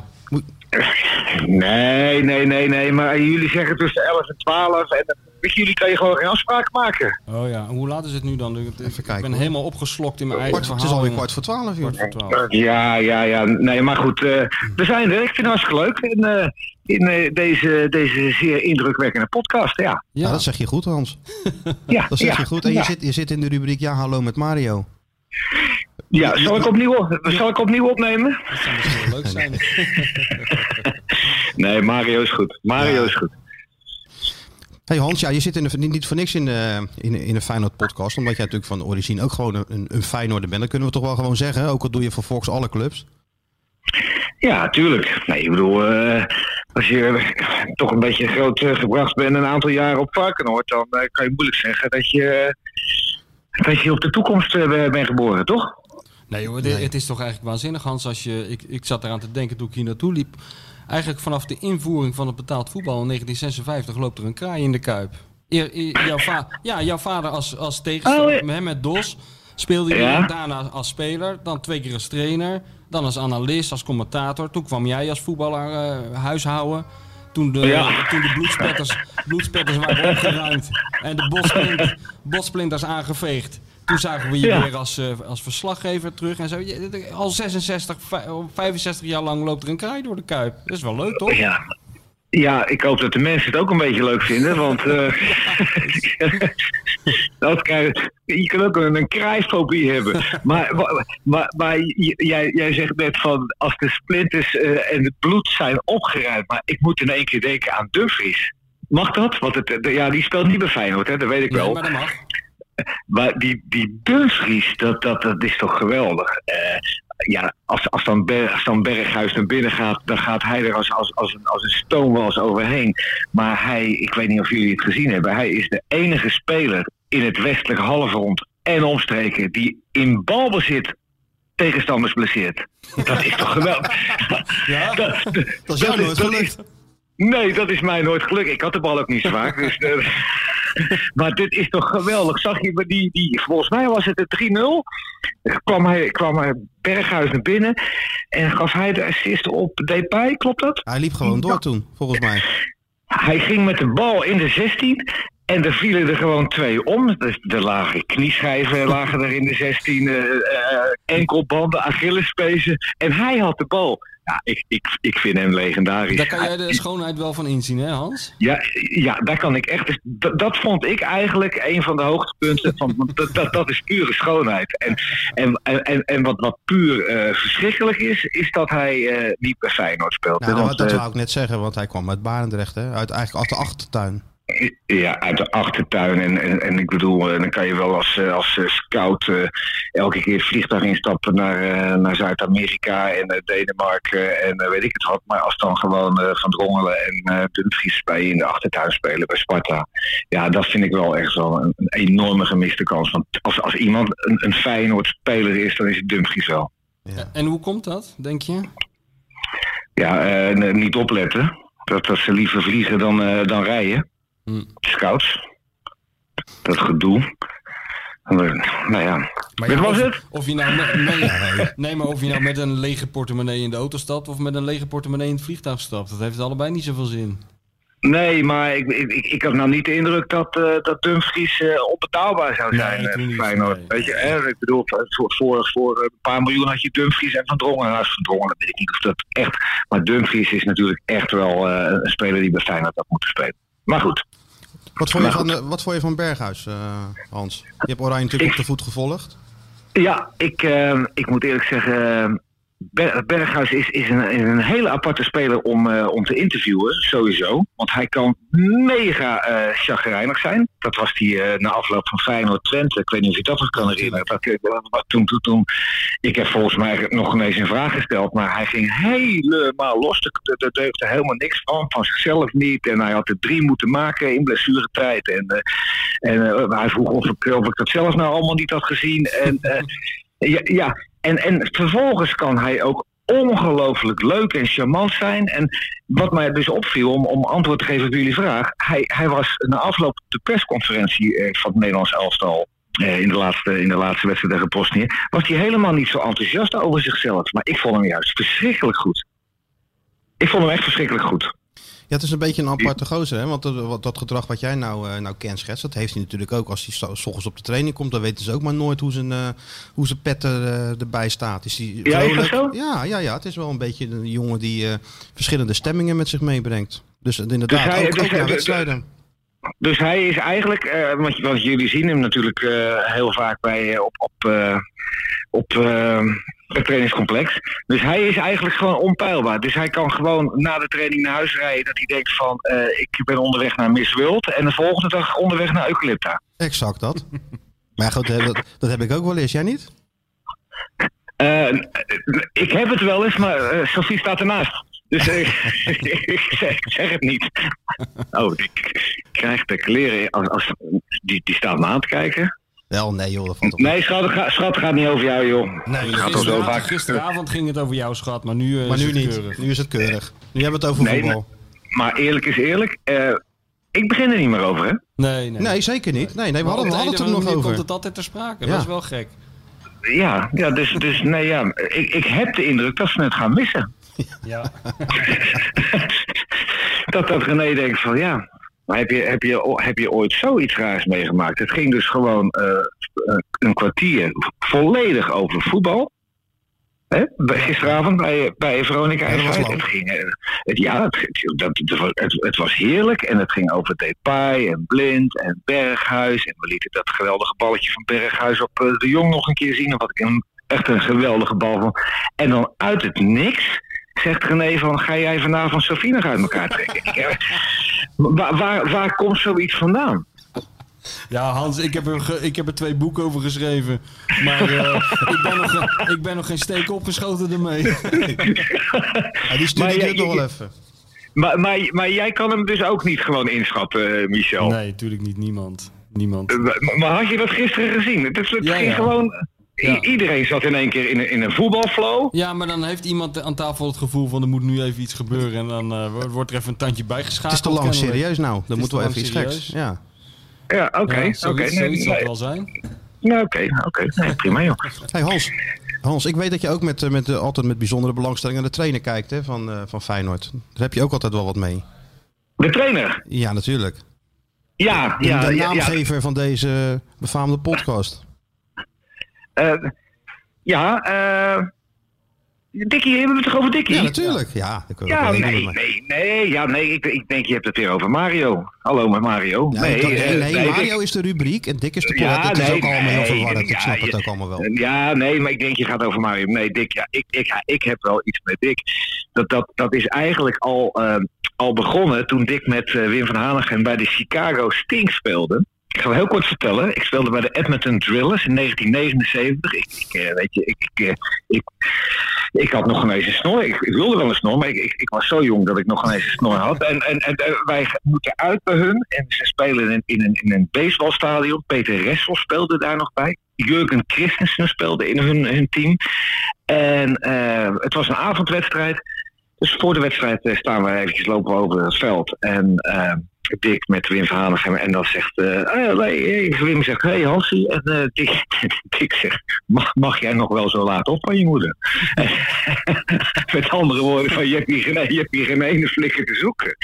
Nee, nee, nee, nee, maar jullie zeggen tussen 11 en 12 en met jullie kan je gewoon geen afspraak maken. Oh ja, hoe laat is het nu dan? Ik, ik kijken, ben hoor. helemaal opgeslokt in mijn eigen Kwart, het is alweer kwart voor twaalf, joh. Kwart voor twaalf. Ja, ja, ja, nee, maar goed, eh, we zijn er. Ik vind het hartstikke leuk in, eh, in eh, deze, deze zeer indrukwekkende podcast, ja. Ja, dat zeg je goed, Hans. Ja, Dat zeg ja, je goed. En je, zit, je zit in de rubriek Ja, hallo met Mario. Ja, zal ik opnieuw, zal ik opnieuw opnemen? dat zou misschien wel leuk zijn. Nee, Mario is goed. Mario Ja. is goed. Hey Hans, ja, je zit in de, niet, voor niks in de, in, de- in de Feyenoord podcast. Omdat jij natuurlijk van origine ook gewoon een, een Feyenoorder bent. Dat kunnen we toch wel gewoon zeggen. Ook al doe je voor Fox alle clubs. Ja, tuurlijk. Nee, ik bedoel, eh, als je eh, toch een beetje groot eh, gebracht bent een aantal jaren op Varkenoord, dan eh, kan je moeilijk zeggen dat je, dat je op de toekomst eh, bent geboren, toch? Nee, joh, dit- het is toch eigenlijk waanzinnig, Hans. Als je, ik, ik zat eraan te denken toen ik hier naartoe liep. Eigenlijk vanaf de invoering van het betaald voetbal in 1956 loopt er een kraai in de kuip. Jouw, va ja, jouw vader als, als tegenstander, Oh, Dos, speelde je Ja. daarna als speler, dan twee keer als trainer, dan als analist, als commentator. Toen kwam jij als voetballer eh, huishouden. Toen de, Ja. toen de bloedspetters, bloedspetters waren opgeruimd en de bosplint, bosplinters aangeveegd. Toen zagen we je Ja. weer als, eh, als verslaggever terug en zo. Je- Al 66, vij- 65 jaar lang loopt er een kraai door de kuip. Dat is wel leuk, toch? Ja. Ja, ik hoop dat de mensen het ook een beetje leuk vinden, want eh dat krijg, je kan ook een, een krijfobie hebben. Maar, maar, maar jij, jij zegt net van als de splinters eh, en het bloed zijn opgeruimd, maar ik moet in één keer denken aan Dumfries. Mag dat? Want het, de- ja, die speelt niet bij Feyenoord, hè? dat weet ik Nee, wel. maar dat mag. Maar die, die Dumfries, dat, dat, dat is toch geweldig. Eh, ja, als, als, dan Ber- als dan Berghuis naar binnen gaat, dan gaat hij er als, als, als, een, als een stoomwals overheen. Maar hij, ik weet niet of jullie het gezien hebben, hij is de enige speler in het westelijke halfrond en omstreken die in balbezit tegenstanders blesseert. Dat is toch geweldig. Ja? Dat, Dat is jou nooit gelukt. Nee, dat is mij nooit gelukt. Ik had de bal ook niet zo vaak. Dus, eh, maar dit is toch geweldig. Zag je die, die volgens mij was het de 3-0. Kwam hij, kwam hij Berghuis naar binnen en gaf hij de assist op Depay, klopt dat? Hij liep gewoon door toen, volgens mij. Hij ging met de bal in de 16 en er vielen er gewoon twee om. Dus er lagen knieschijven lagen er in de 16, eh, eh, enkelbanden, Achillespezen. En hij had de bal. Ja, ik, ik, ik vind hem legendarisch. Daar kan jij de schoonheid wel van inzien, hè Hans? Ja, ja, daar kan ik echt. dus Dat, dat vond ik eigenlijk een van de hoogtepunten. Van, want dat, dat, dat is pure schoonheid. En, en, en, en wat, wat puur eh, verschrikkelijk is, is dat hij eh, niet bij Feyenoord speelt. Nou, Want, dat, eh, wou ik net zeggen, want hij kwam uit Barendrecht, hè? Uit, eigenlijk uit de achtertuin. Ja, uit de achtertuin. En, en, en ik bedoel, eh, dan kan je wel als, eh, als eh, scout elke keer het vliegtuig instappen naar, naar Zuid-Amerika en Denemarken en weet ik het wat. Maar als dan gewoon eh, Van Drongelen en eh Dumfries bij je in de achtertuin spelen bij Sparta. Ja, dat vind ik wel echt wel een, een enorme gemiste kans. Want als, als iemand een, een Feyenoord-speler is, dan is het Dumfries wel. En hoe komt dat, denk je? Ja, eh, niet opletten. Dat, dat ze liever vliegen dan, eh, dan rijden. Hm. Scouts. Dat gedoe. Nou ja. Maar Dit ja, was of, het? Of je nou met, nee, nee, maar of je nou met een lege portemonnee in de auto stapt of met een lege portemonnee in het vliegtuig stapt, dat heeft allebei niet zoveel zin. Nee, maar ik, ik, ik, had nou niet de indruk dat, eh dat Dumfries eh, onbetaalbaar zou Nee, zijn. eh, niet, Feyenoord. nee. Weet je, hè? ik bedoel, voor, voor, voor een paar miljoen had je Dumfries en Van Drongen. Nou, Van Drongen, dat weet ik niet of dat echt... Maar Dumfries is natuurlijk echt wel een speler die bij Feyenoord had moeten spelen. Maar goed. Wat vond je van, wat vond je van Berghuis, eh, Hans? Je hebt Oranje natuurlijk op de voet gevolgd. Ja, ik, eh, ik moet eerlijk zeggen. Ber- Berghuis is, is, een, is een hele aparte speler om, eh, om te interviewen, sowieso. Want hij kan mega eh chagrijnig zijn. Dat was hij eh, na afloop van Feyenoord Twente. Ik weet niet of je dat nog kan herinneren. Dat, toen, toen, toen, ik heb volgens mij nog ineens een vraag gesteld. Maar hij ging helemaal los. Er er deugde helemaal niks van. Van zichzelf niet. En hij had er drie moeten maken in blessuretijd. En, en hij vroeg of ik, of ik dat zelf nou allemaal niet had gezien. En ja, ja. En, en vervolgens kan hij ook ongelooflijk leuk en charmant zijn. En wat mij dus opviel, om, om antwoord te geven op jullie vraag. Hij, hij was na afloop de persconferentie eh, van het Nederlands elftal. eh, in, de laatste, in de laatste wedstrijd tegen Bosnië. Was hij helemaal niet zo enthousiast over zichzelf. Maar ik vond hem juist verschrikkelijk goed. Ik vond hem echt verschrikkelijk goed. Ja, het is een beetje een aparte gozer, hè? Want dat, dat gedrag wat jij nou, eh, nou kenschetst, dat heeft hij natuurlijk ook. Als hij s ochtends op de training komt, dan weten ze ook maar nooit hoe zijn, eh, hoe zijn pet er, eh, erbij staat. Is hij Ja, is dat vrolijk? zo? Ja, ja, ja, het is wel een beetje een jongen die verschillende stemmingen met zich meebrengt. Dus inderdaad, Dus hij- ook, dus ook naar wedstrijden. Dus hij is eigenlijk, want, want jullie zien hem natuurlijk heel vaak bij, op, op, op, Het trainingscomplex. Dus hij is eigenlijk gewoon onpeilbaar. Dus hij kan gewoon na de training naar huis rijden. Dat hij denkt van, eh, ik ben onderweg naar Miss World. En de volgende dag onderweg naar Eucalypta. Exact dat. Maar goed, dat, dat heb ik ook wel eens. Jij niet? Eh, ik heb het wel eens, maar eh, Sophie staat ernaast. Dus ik, zeg, ik zeg het niet. Oh, ik krijg de kleren. Als, als, die, die staat me aan te kijken. Wel, nee joh, dat valt op. Nee, schat, schat, gaat niet over jou, joh. Nee, gaat zo Gisteravond, vaak. gisteravond ging het over jou, schat, maar nu, eh, Maar is nu het niet. keurig. Nu is het keurig. Nu hebben we het over Nee, voetbal. Maar eerlijk is eerlijk. eh, ik begin er niet meer over, hè? Nee, nee. Nee, zeker niet. Nee, nee we Maar hadden, we het er nog over. komt het altijd ter sprake. Ja. Dat is wel gek. Ja, ja dus, dus nee, ja. Ik, ik heb de indruk dat ze het gaan missen. Ja. dat dat René denkt van ja, maar heb je, heb, je, heb je ooit zoiets raars meegemaakt? Het ging dus gewoon eh, eh, een kwartier volledig over voetbal. Hè? Gisteravond bij, bij Veronica. Ja, dat was het, ging, eh, het, ja, het, dat, het, was- het, het was heerlijk. En het ging over Depay en Blind en Berghuis. En we lieten dat geweldige balletje van Berghuis op de Jong nog een keer zien. En wat ik een, echt een geweldige bal vond. En dan uit het niks zegt René van... ga jij vanavond Sofie nog uit elkaar trekken? Waar, waar, waar komt zoiets vandaan? Ja, Hans, ik heb, er, ik heb er twee boeken over geschreven. Maar eh, ik, ben nog, ik ben nog geen steek opgeschoten ermee. Ja, die ja, duurt nog wel even. Maar, maar, maar jij kan hem dus ook niet gewoon inschatten, eh, Michel. Nee, natuurlijk niet. Niemand. Niemand. Eh, Maar, maar had je dat gisteren gezien? Het, het Ja, ging ja. gewoon... Ja. Iedereen zat in één keer in een, in een voetbalflow. Ja, maar dan heeft iemand aan tafel het gevoel van er moet nu even iets gebeuren. En dan eh, wordt- er even een tandje Het bijgeschakeld. is te lang serieus nou. Dan is moeten we even iets geks. Ja. Ja, oké. Ja, oké. zoiets, zal het nee. wel zijn. Nou, oké, oké. Nee, prima joh. Hey Hans, Hans, ik weet dat je ook met, eh, met, eh, altijd met bijzondere belangstelling naar de trainer kijkt hè, van, eh, van Feyenoord. Daar heb je ook altijd wel wat mee. De trainer. Ja, natuurlijk. Ja, De, ja, de ja, ja. naamgever van deze befaamde podcast. Eh, ja, eh... Dikkie, hebben we het toch over Dikkie? Ja, natuurlijk. Ja, Ja, nee, nee, nee, ja, nee ik, ik denk je hebt het weer over Mario. Hallo met Mario. Ja, nee, nee, eh, nee, nee, Mario ik- is de rubriek en Dick is de Ja, podcast. het is ook allemaal heel verwarrend. Ik ja, snap het ook allemaal wel. Ja, nee, maar ik denk je gaat over Mario. Nee, Dick, ja, ik, ik, ja, ik heb wel iets met Dick. Dat, dat, dat is eigenlijk al, al begonnen toen Dick met Wim van Hanegem bij de Chicago Sting speelde. Ik ga heel kort vertellen. Ik speelde bij de Edmonton Drillers in 1979. Ik, eh, weet je, ik, ik, eh, ik, ik had nog eens een snor. Ik, wilde wel een snor, maar ik, ik, was zo jong dat ik nog eens een snor had. En, en, wij moeten uit bij hun. En ze spelen in, in, een, in een baseballstadion. Peter Ressel speelde daar nog bij. Jurgen Christensen speelde in hun, hun team. En eh, het was een avondwedstrijd. Dus voor de wedstrijd staan we eventjes lopen over het veld. En Dick met Wim van Hanegem. En dan zegt eh, ah, nee, hey, Wim zegt, hey Hansie. En eh, Dick, Dick zegt, mag, mag jij nog wel zo laat op van je moeder? met andere woorden, van, je, hebt hier geen, je hebt hier geen ene flikker te zoeken.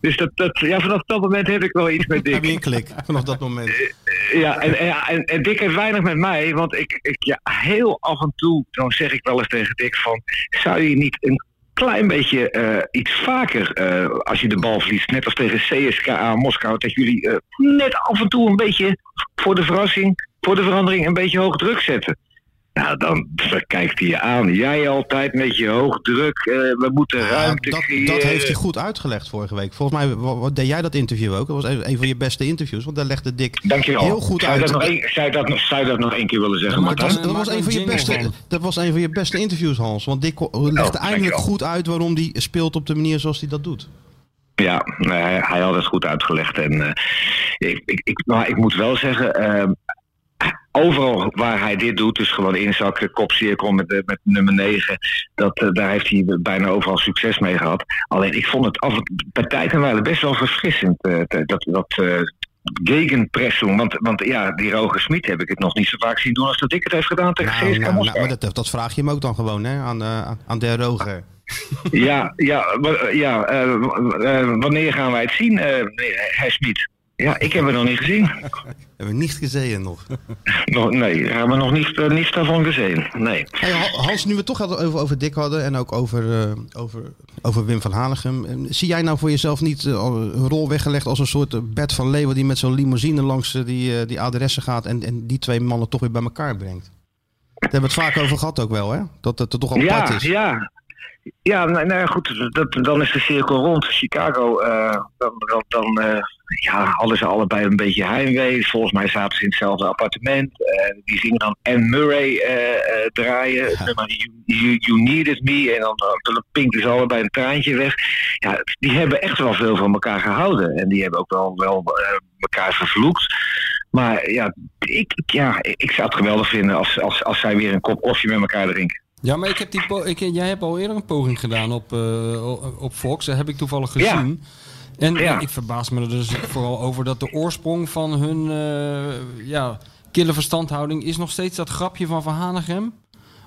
Dus dat, dat, ja, vanaf dat moment heb ik wel iets met Dick. Heb je een klik vanaf dat moment? Ja, en, en, ja, en, en Dick heeft weinig met mij, want ik, ik ja, heel af en toe, dan zeg ik wel eens tegen Dick van, zou je niet een klein beetje eh, iets vaker, eh, als je de bal verliest, net als tegen CSKA Moskou, dat jullie eh, net af en toe een beetje voor de verrassing, voor de verandering een beetje hoog druk zetten. Nou, dan kijkt hij je aan. Jij altijd met je hoog druk. eh, we moeten Ja, ruimte dat, creëren. dat heeft hij goed uitgelegd vorige week. Volgens mij deed jij dat interview ook. Dat was een, een van je beste interviews. Want daar legde Dick Dankjewel. heel goed zou, uit. dat nog zou, je dat nog, zou je dat nog één keer willen zeggen, Maar was, dat, was een van je beste, dat was een van je beste interviews, Hans. Want Dick ko- legde eindelijk dankjewel. goed uit waarom hij speelt op de manier zoals hij dat doet. Ja, nee, hij, hij had het goed uitgelegd. En eh, ik, ik, ik, maar ik moet wel zeggen, eh, overal waar hij dit doet, dus gewoon inzakken, kopcirkel met, de- met nummer 9, dat, eh, daar heeft hij bijna overal succes mee gehad. Alleen ik vond het af en bij tijd en wijle best wel verfrissend, eh, te- dat, dat eh, gegenpressing. Want, want ja, die Roger Smit heb ik het nog niet zo vaak zien doen als dat ik het heeft gedaan tegen Nou, CSKA nou, nou, maar dat, dat vraag je hem ook dan gewoon hè, aan, eh, aan- Der Roger. Ja, ja, ja eh, eh, wanneer gaan wij het zien, eh meneer Herr Smit? Ja, ik heb het nog niet gezien. Hebben we niet gezien nog. Nog, nee, we hebben nog niet, eh, niets daarvan gezien. Nee. Hey, Hans, nu we het toch hadden over, over Dick hadden en ook over, eh, over, over Wim van Hanegem. eh, Zie jij nou voor jezelf niet een rol weggelegd als een soort Bert van Leeuwen die met zo'n limousine langs die, die adressen gaat en, en die twee mannen toch weer bij elkaar brengt? Daar hebben we het vaak over gehad ook wel, hè? Dat het er toch al Ja, apart is. ja. Ja, nou, nou ja, goed, dat, dan is de cirkel rond. Chicago, eh, dan, dan, dan eh, ja, hadden ze allebei een beetje heimwee. Volgens mij zaten ze in hetzelfde appartement. Eh, die gingen dan Anne Murray draaien. Nummer you, you, you Needed Me. En dan, dan pinken ze allebei een traantje weg. Ja, die hebben echt wel veel van elkaar gehouden. En die hebben ook wel, wel elkaar vervloekt. Maar ja, ik, ja, ik zou het geweldig vinden als, als, als zij weer een kop koffie met elkaar drinken. Ja, maar ik heb die ik, jij hebt al eerder een poging gedaan op, eh, op Fox. Dat heb ik toevallig gezien. En Ja. ik verbaas me er dus vooral over dat de oorsprong van hun eh, ja, kille verstandhouding is nog steeds dat grapje van Van Hanegem.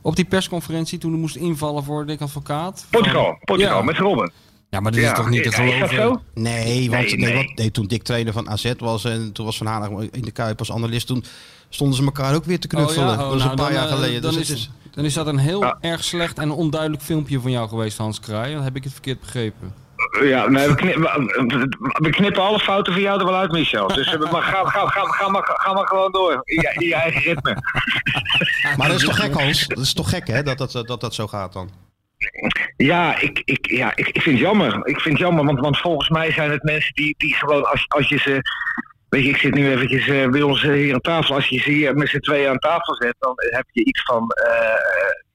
Op die persconferentie toen hij moest invallen voor Dick Advocaat. Portugal, Portugal, Ja. met Robben. Ja, maar dat is toch niet te is geloven? Nee, want, Nee, nee, nee. want- nee, toen Dick trainer van AZ was en toen was Van Hanegem in de Kuip als analist, toen stonden ze elkaar ook weer te knuffelen. Oh ja? Oh, dat was nou, een paar dan, jaar eh, geleden. Dan Dus is, het is, dan is dat een heel erg slecht en onduidelijk filmpje van jou geweest, Hans Kraai. Dan heb ik het verkeerd begrepen. Ja, nee, we, knip- we- we knippen alle fouten van jou er wel uit, Michel. Dus eh, maar ga, ga, ga, ga, maar, ga maar gewoon door. In je, in je eigen ritme. maar dat is toch gek, Hans? Dat is toch gek, hè, dat dat, dat, dat zo gaat dan? Ja, ik, ik, ja ik, ik vind het jammer. Ik vind het jammer, want, want volgens mij zijn het mensen die, die gewoon, als, als je ze... Weet je, ik zit nu eventjes eh, bij ons hier aan tafel. Als je ze hier met z'n tweeën aan tafel zet, dan heb je iets van... eh,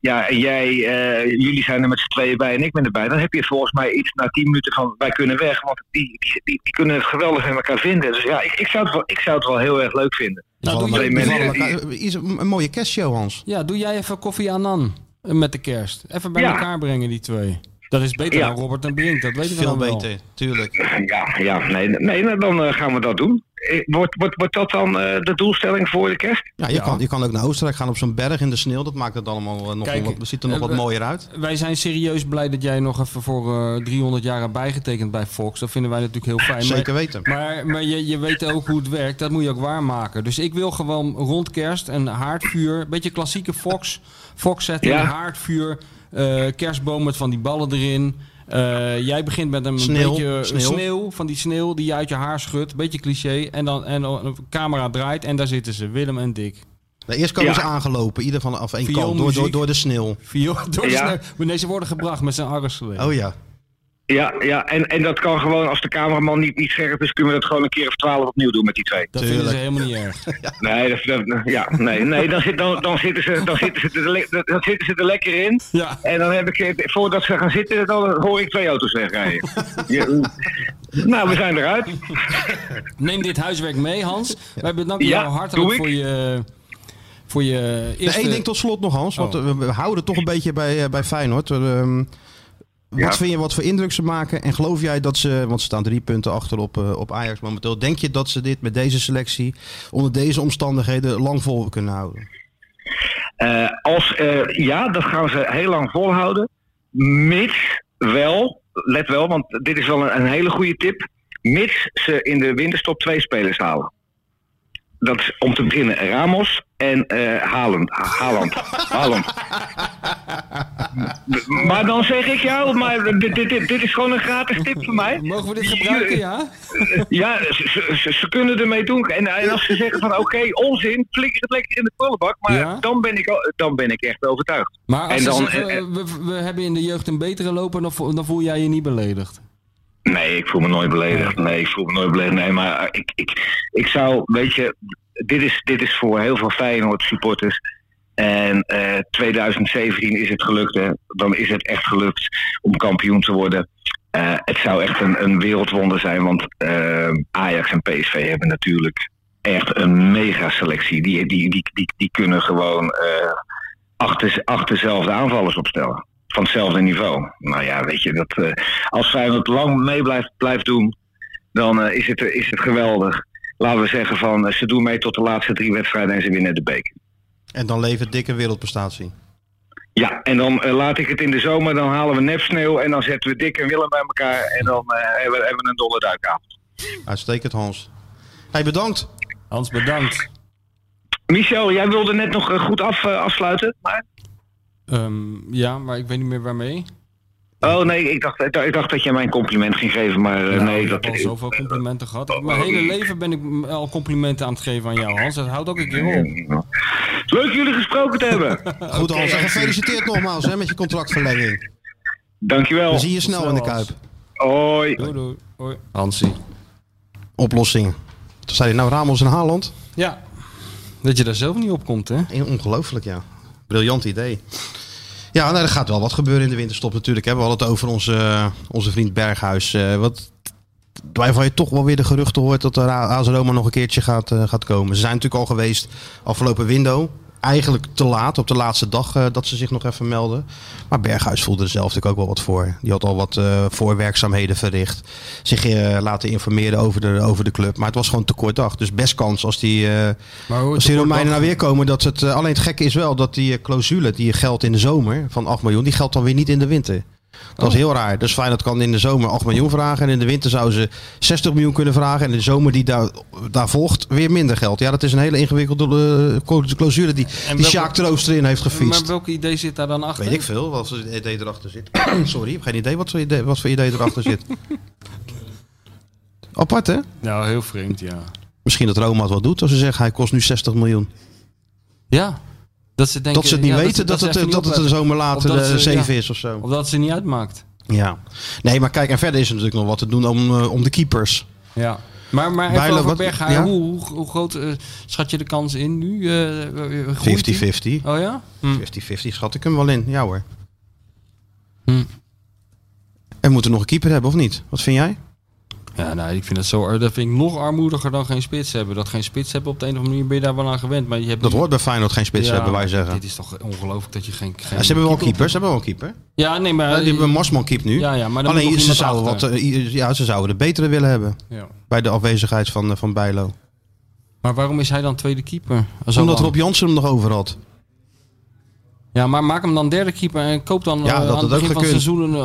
ja, en jij, eh, jullie zijn er met z'n tweeën bij en ik ben erbij. Dan heb je volgens mij iets na tien minuten van, wij kunnen weg. Want die, die, die, die kunnen het geweldig in elkaar vinden. Dus ja, ik, ik, zou het wel, ik zou het wel heel erg leuk vinden. Nou, doe je- mensen die- is een, mooie kerstshow, Hans. Ja, doe jij even koffie aan met de kerst. Even bij Ja. elkaar brengen, die twee. Dat is beter Ja. dan Robert en Brink, dat weten we Veel wel. beter, tuurlijk. Ja, ja nee, nee dan eh, gaan we dat doen. Eh, Wordt, wordt, wordt dat dan eh, de doelstelling voor de kerst? Ja, je, Ja. Kan, je kan ook naar Oostenrijk gaan op zo'n berg in de sneeuw. Dat maakt het allemaal nog Kijk, wel wat, ziet er nog wat mooier uit. Wij zijn serieus blij dat jij nog even voor eh 300 jaar hebt bijgetekend bij Fox. Dat vinden wij natuurlijk heel fijn. Zeker maar, weten. Maar, maar je, je weet ook hoe het werkt. Dat moet je ook waarmaken. Dus ik wil gewoon rond kerst een haardvuur. Een beetje klassieke Fox. Fox setting, Ja. haardvuur. Eh, kerstboom met van die ballen erin. Eh, jij begint met een Sneeuw, beetje sneeuw. sneeuw. Van die sneeuw die je uit je haar schudt. Beetje cliché. En dan en een camera draait en daar zitten ze. Willem en Dick. Nou, eerst komen Ja. ze aangelopen, ieder van af één kant, door, door, door de sneeuw. Viool, door de Ja. sneeuw. Nee, ze worden gebracht met zijn arreslee. Oh ja. Ja, ja en, en dat kan gewoon, als de cameraman niet, niet scherp is, kunnen we dat gewoon een keer of twaalf opnieuw doen met die twee. Dat vinden ze helemaal niet erg. Nee, dat, dat- ja, nee, nee dan, zit, dan, dan, zitten ze, dan, zitten ze er, dan zitten ze er lekker in. Ja. En dan heb ik, eh, voordat ze gaan zitten, dan hoor ik twee auto's wegrijden. Ja, nou, we zijn eruit. Neem dit huiswerk mee, Hans. Wij bedanken Ja, jou hartelijk voor je, voor je eerste... Eén ding tot slot nog, Hans. Want Oh. eh, we, houden toch een beetje bij, eh, bij Feyenoord. Ehm, wat Ja. vind je, wat voor indruk ze maken? En geloof jij dat ze, want ze staan drie punten achter op, eh, op Ajax momenteel. Denk je dat ze dit met deze selectie, onder deze omstandigheden, lang vol kunnen houden? Eh, als, eh, ja, dat gaan ze heel lang volhouden. Mits wel, let wel, want dit is wel een, een hele goede tip. Mits ze in de winterstop twee spelers halen. Dat is om te beginnen Ramos en eh Haaland. Haaland. Haaland. maar dan zeg ik jou, maar dit, dit, dit, dit is gewoon een gratis tip voor mij. Mogen we dit gebruiken, ja? Ja, ze, ze- ze, ze kunnen ermee doen. En, en als ze zeggen van oké, onzin, flikker het lekker in de prullenbak. Maar Ja? dan, ben ik, dan ben ik echt overtuigd. Maar als En ze dan, zeggen, eh, eh, we, we hebben in de jeugd een betere dan, vo- dan voel jij je niet beledigd. Nee, ik voel me nooit beledigd. Nee, ik voel me nooit beledigd. Nee, maar eh, ik, ik, ik zou, weet je, dit is, dit is voor heel veel Feyenoord supporters. En eh 2017 is het gelukt, hè. Dan is het echt gelukt om kampioen te worden. Eh, het zou echt een, een wereldwonder zijn, want eh, Ajax en PSV hebben natuurlijk echt een mega selectie. Die, die, die, die, die kunnen gewoon eh achter, achter dezelfde aanvallers opstellen. Van hetzelfde niveau. Nou ja, weet je, dat, eh, als Feyenoord lang mee blijft, blijft doen, dan eh, is, het, is het geweldig. Laten we zeggen van, eh, ze doen mee tot de laatste drie wedstrijden en ze winnen de beker. En dan levert dikke wereldprestatie. Ja, en dan laat ik het in de zomer, dan halen we nepsneeuw en dan zetten we Dick en Willem bij elkaar en dan eh, hebben, we- hebben we een dolle duikavond. Uitstekend, Hans. Hey, bedankt. Hans, bedankt. Michel, jij wilde net nog goed af, afsluiten, maar Ehm, ja, maar ik weet niet meer waarmee. Oh nee, ik dacht, ik dacht dat je mij een compliment ging geven, maar eh, Nou, nee. ik Dat, heb al zoveel complimenten gehad. Mijn hele leven ben ik al complimenten aan het geven aan jou, Hans. Dat houdt ook een keer op. Leuk jullie gesproken te hebben. Goed Hans, en gefeliciteerd nogmaals hè, met je contractverlenging. Dankjewel. We zien je snel in de Kuip. Hoi. Doei, doei. Hoi. Hansie. Oplossingen. Toen zei hij nou Ramos en Haaland. Ja. Dat je daar zelf niet op komt, hè? Ongelooflijk, ja. Briljant idee. Ja, nou, er gaat wel wat gebeuren in de winterstop natuurlijk. We hadden het over onze, onze vriend Berghuis. eh, wat, waarvan je toch wel weer de geruchten hoort dat de AS Roma nog een keertje gaat, eh, gaat komen. Ze zijn natuurlijk al geweest afgelopen window. Eigenlijk te laat, op de laatste dag eh, dat ze zich nog even melden. Maar Berghuis voelde er zelf natuurlijk ook wel wat voor. Die had al wat eh, voorwerkzaamheden verricht. Zich eh, laten informeren over de, over de club. Maar het was gewoon te kort dag. Dus best kans als die, als die Romeinen nou weer komen. Dat het, alleen het gekke is wel dat die clausule die geldt in de zomer van 8 miljoen. Die geldt dan weer niet in de winter. Dat is heel raar. Dus Feyenoord kan in de zomer 8 miljoen vragen. En in de winter zouden ze 60 miljoen kunnen vragen. En in de zomer die daar, daar volgt weer minder geld. Ja, dat is een hele ingewikkelde eh, clausule die, die Sjaak Troost erin heeft gefietst. Maar welk idee zit daar dan achter? Weet ik veel wat voor idee erachter zit. Sorry, ik heb geen idee wat voor idee, wat voor idee erachter zit. Apart hè? Nou, heel vreemd, ja. Misschien dat Roma het wel doet als ze zeggen hij kost nu 60 miljoen. Ja. Dat ze, denken, dat ze het niet ja, weten dat, het, dat het een zomer later dat de ze- 7 ja. is of zo. Of dat ze niet uitmaakt. Ja. Nee, maar kijk, en verder is er natuurlijk nog wat te doen om, eh, om de keepers. Ja. Maar, maar even Bijlo, over ja? hoe, hoe, groot eh, schat je de kans in nu? eh, eh, groeit die? 50-50. Oh ja? Hm. 50-50 schat ik hem wel in. Ja hoor. Hm. En we moeten nog een keeper hebben of niet? Wat vind jij? Ja, nou, ik vind dat zo. Dat vind ik nog armoediger dan geen spits hebben. Dat geen spits hebben op de een of andere manier ben je daar wel aan gewend. Maar je hebt Dat hoort bij Feyenoord geen spits Ja, hebben, wij zeggen. Dit is toch ongelooflijk dat je geen. geen Ja, ze hebben wel keeper keeper. Ze hebben wel een keeper. Ja, nee, maar. Ja, die hebben Marsman keept nu. Ja, ja, maar dan Alleen ze zouden, wat, achter. eh, ja, ze zouden de betere willen hebben. Ja. Bij de afwezigheid van, eh, van Bijlo. Maar waarom is hij dan tweede keeper? Omdat? Rob Jansen hem nog over had. Ja, maar maak hem dan derde keeper en koop dan Ja, eh, dat aan het begin van het seizoen eh,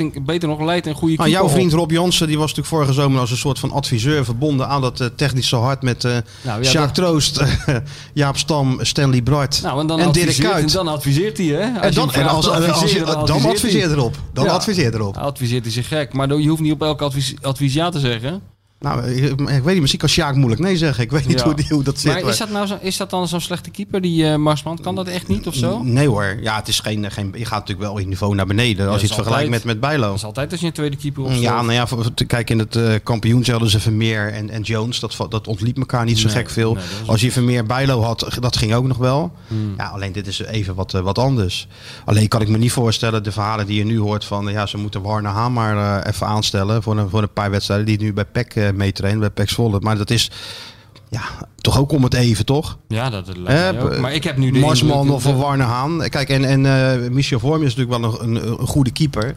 een, beter nog leidt een goede Nou, keeper jouw vriend. Rob Jansen die was natuurlijk vorige zomer als een soort van adviseur verbonden aan dat eh, technische hart met eh Nou, ja, Sjaak dat- Troost, Jaap Stam, Stanley Bright Nou, en dan, en Dirk adviseert, Kuyt. dan adviseert hij, hè? Als En je dan, vraagt en als, te als, adviseren, dan, adviseert erop. Dan Ja. adviseer erop. Dan adviseert hij zich gek. Maar je hoeft niet op elk advies, advies ja te zeggen. Nou, ik, ik weet niet, misschien kan Sjaak moeilijk nee zeggen. Ik weet niet Ja. hoe, die, hoe dat zit. Maar is dat, nou zo, is dat dan zo'n slechte keeper, die eh Marsman? Kan dat echt niet of zo? Nee hoor, ja, het is geen, geen, je gaat natuurlijk wel in niveau naar beneden als je het vergelijkt met, altijd. met Bijlo. Dat is altijd als je een tweede keeper opstelt. Ja, nou ja, voor- kijk in het eh kampioen hadden ze Vermeer en, en Jones. Dat, dat ontliep elkaar niet zo Nee, gek veel. nee, Als je Vermeer Bijlo had, dat ging ook nog wel. Hmm. Ja, alleen dit is even wat, eh, wat anders. Alleen kan ik me niet voorstellen, de verhalen die je nu hoort van... Ja, ze moeten Warner eh, even aanstellen voor een, voor een paar wedstrijden... die nu bij PEC eh meetrainen, bij PEC Zwolle. Maar dat is ja, toch ook om het even, toch? Ja, dat lijkt mij Eh, ook. Maar ik heb nu de Marsman of dat- een Warner Haan. Kijk, en, en eh, Michel Vorm is natuurlijk wel een, een, een goede keeper.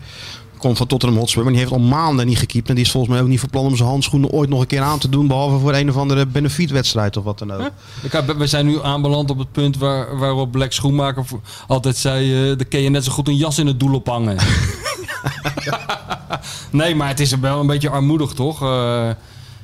Komt van Tottenham Hotspur, maar die heeft al maanden niet gekiept. En die is volgens mij ook niet van plan om zijn handschoenen ooit nog een keer aan te doen. Behalve voor een of andere benefietwedstrijd of wat dan ook. We zijn nu aanbeland op het punt waar, waarop Black Schoenmaker altijd zei... eh dan kun je net zo goed een jas in het doel ophangen. nee, maar het is wel een beetje armoedig, toch? Eh,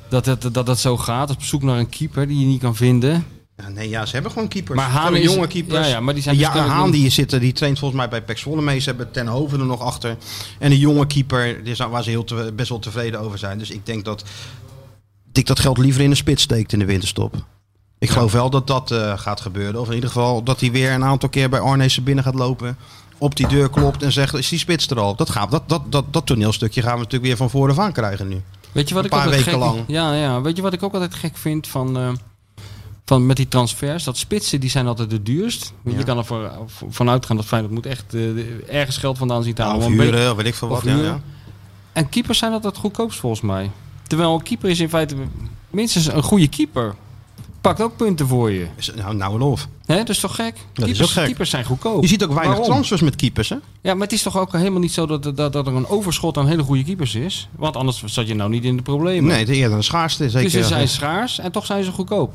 dat, het, dat het zo gaat. Op zoek naar een keeper die je niet kan vinden. Ja, nee, ja, ze hebben gewoon keepers. Maar Haan is- jonge keepers. ja, ja, maar die zijn ja, dus Haan die zit, er- die traint volgens mij bij PEC Zwolle mee. Ze hebben Ten Hoven er nog achter. En een jonge keeper die waar ze heel te- best wel tevreden over zijn. Dus ik denk dat Dick dat geld liever in de spits steekt in de winterstop. Ik geloof wel dat dat eh, gaat gebeuren. Of in ieder geval dat hij weer een aantal keer bij Arnezen binnen gaat lopen. Op die deur klopt en zegt, is die spits er al? Dat, gaat, dat, dat, dat, dat toneelstukje gaan we natuurlijk weer van voren af aan krijgen nu. Weet je wat Een ik paar weken gek, lang. Ja, ja. Weet je wat ik ook altijd gek vind van, eh, van met die transfers? Dat spitsen die zijn altijd het duurst. Want Ja. Je kan ervan van uitgaan dat Feyenoord moet echt eh, de- ergens geld vandaan zien te halen. of beetje- huren, weet ik veel wat. of Ja. En keepers zijn altijd goedkoopst volgens mij. Terwijl een keeper is in feite minstens een goede keeper. Pakt ook punten voor je. Is- Nou, nou en of. Hè? Dat is toch gek? is keepers, ook gek. keepers zijn goedkoop. Je ziet ook weinig Waarom? transfers met keepers, hè? Ja, maar het is toch ook helemaal niet zo dat, dat, dat er een overschot aan hele goede keepers is? Want anders zat je nou niet in de problemen. Nee, de eerder een schaarste. Zeker. dus ze zijn schaars en toch zijn ze goedkoop.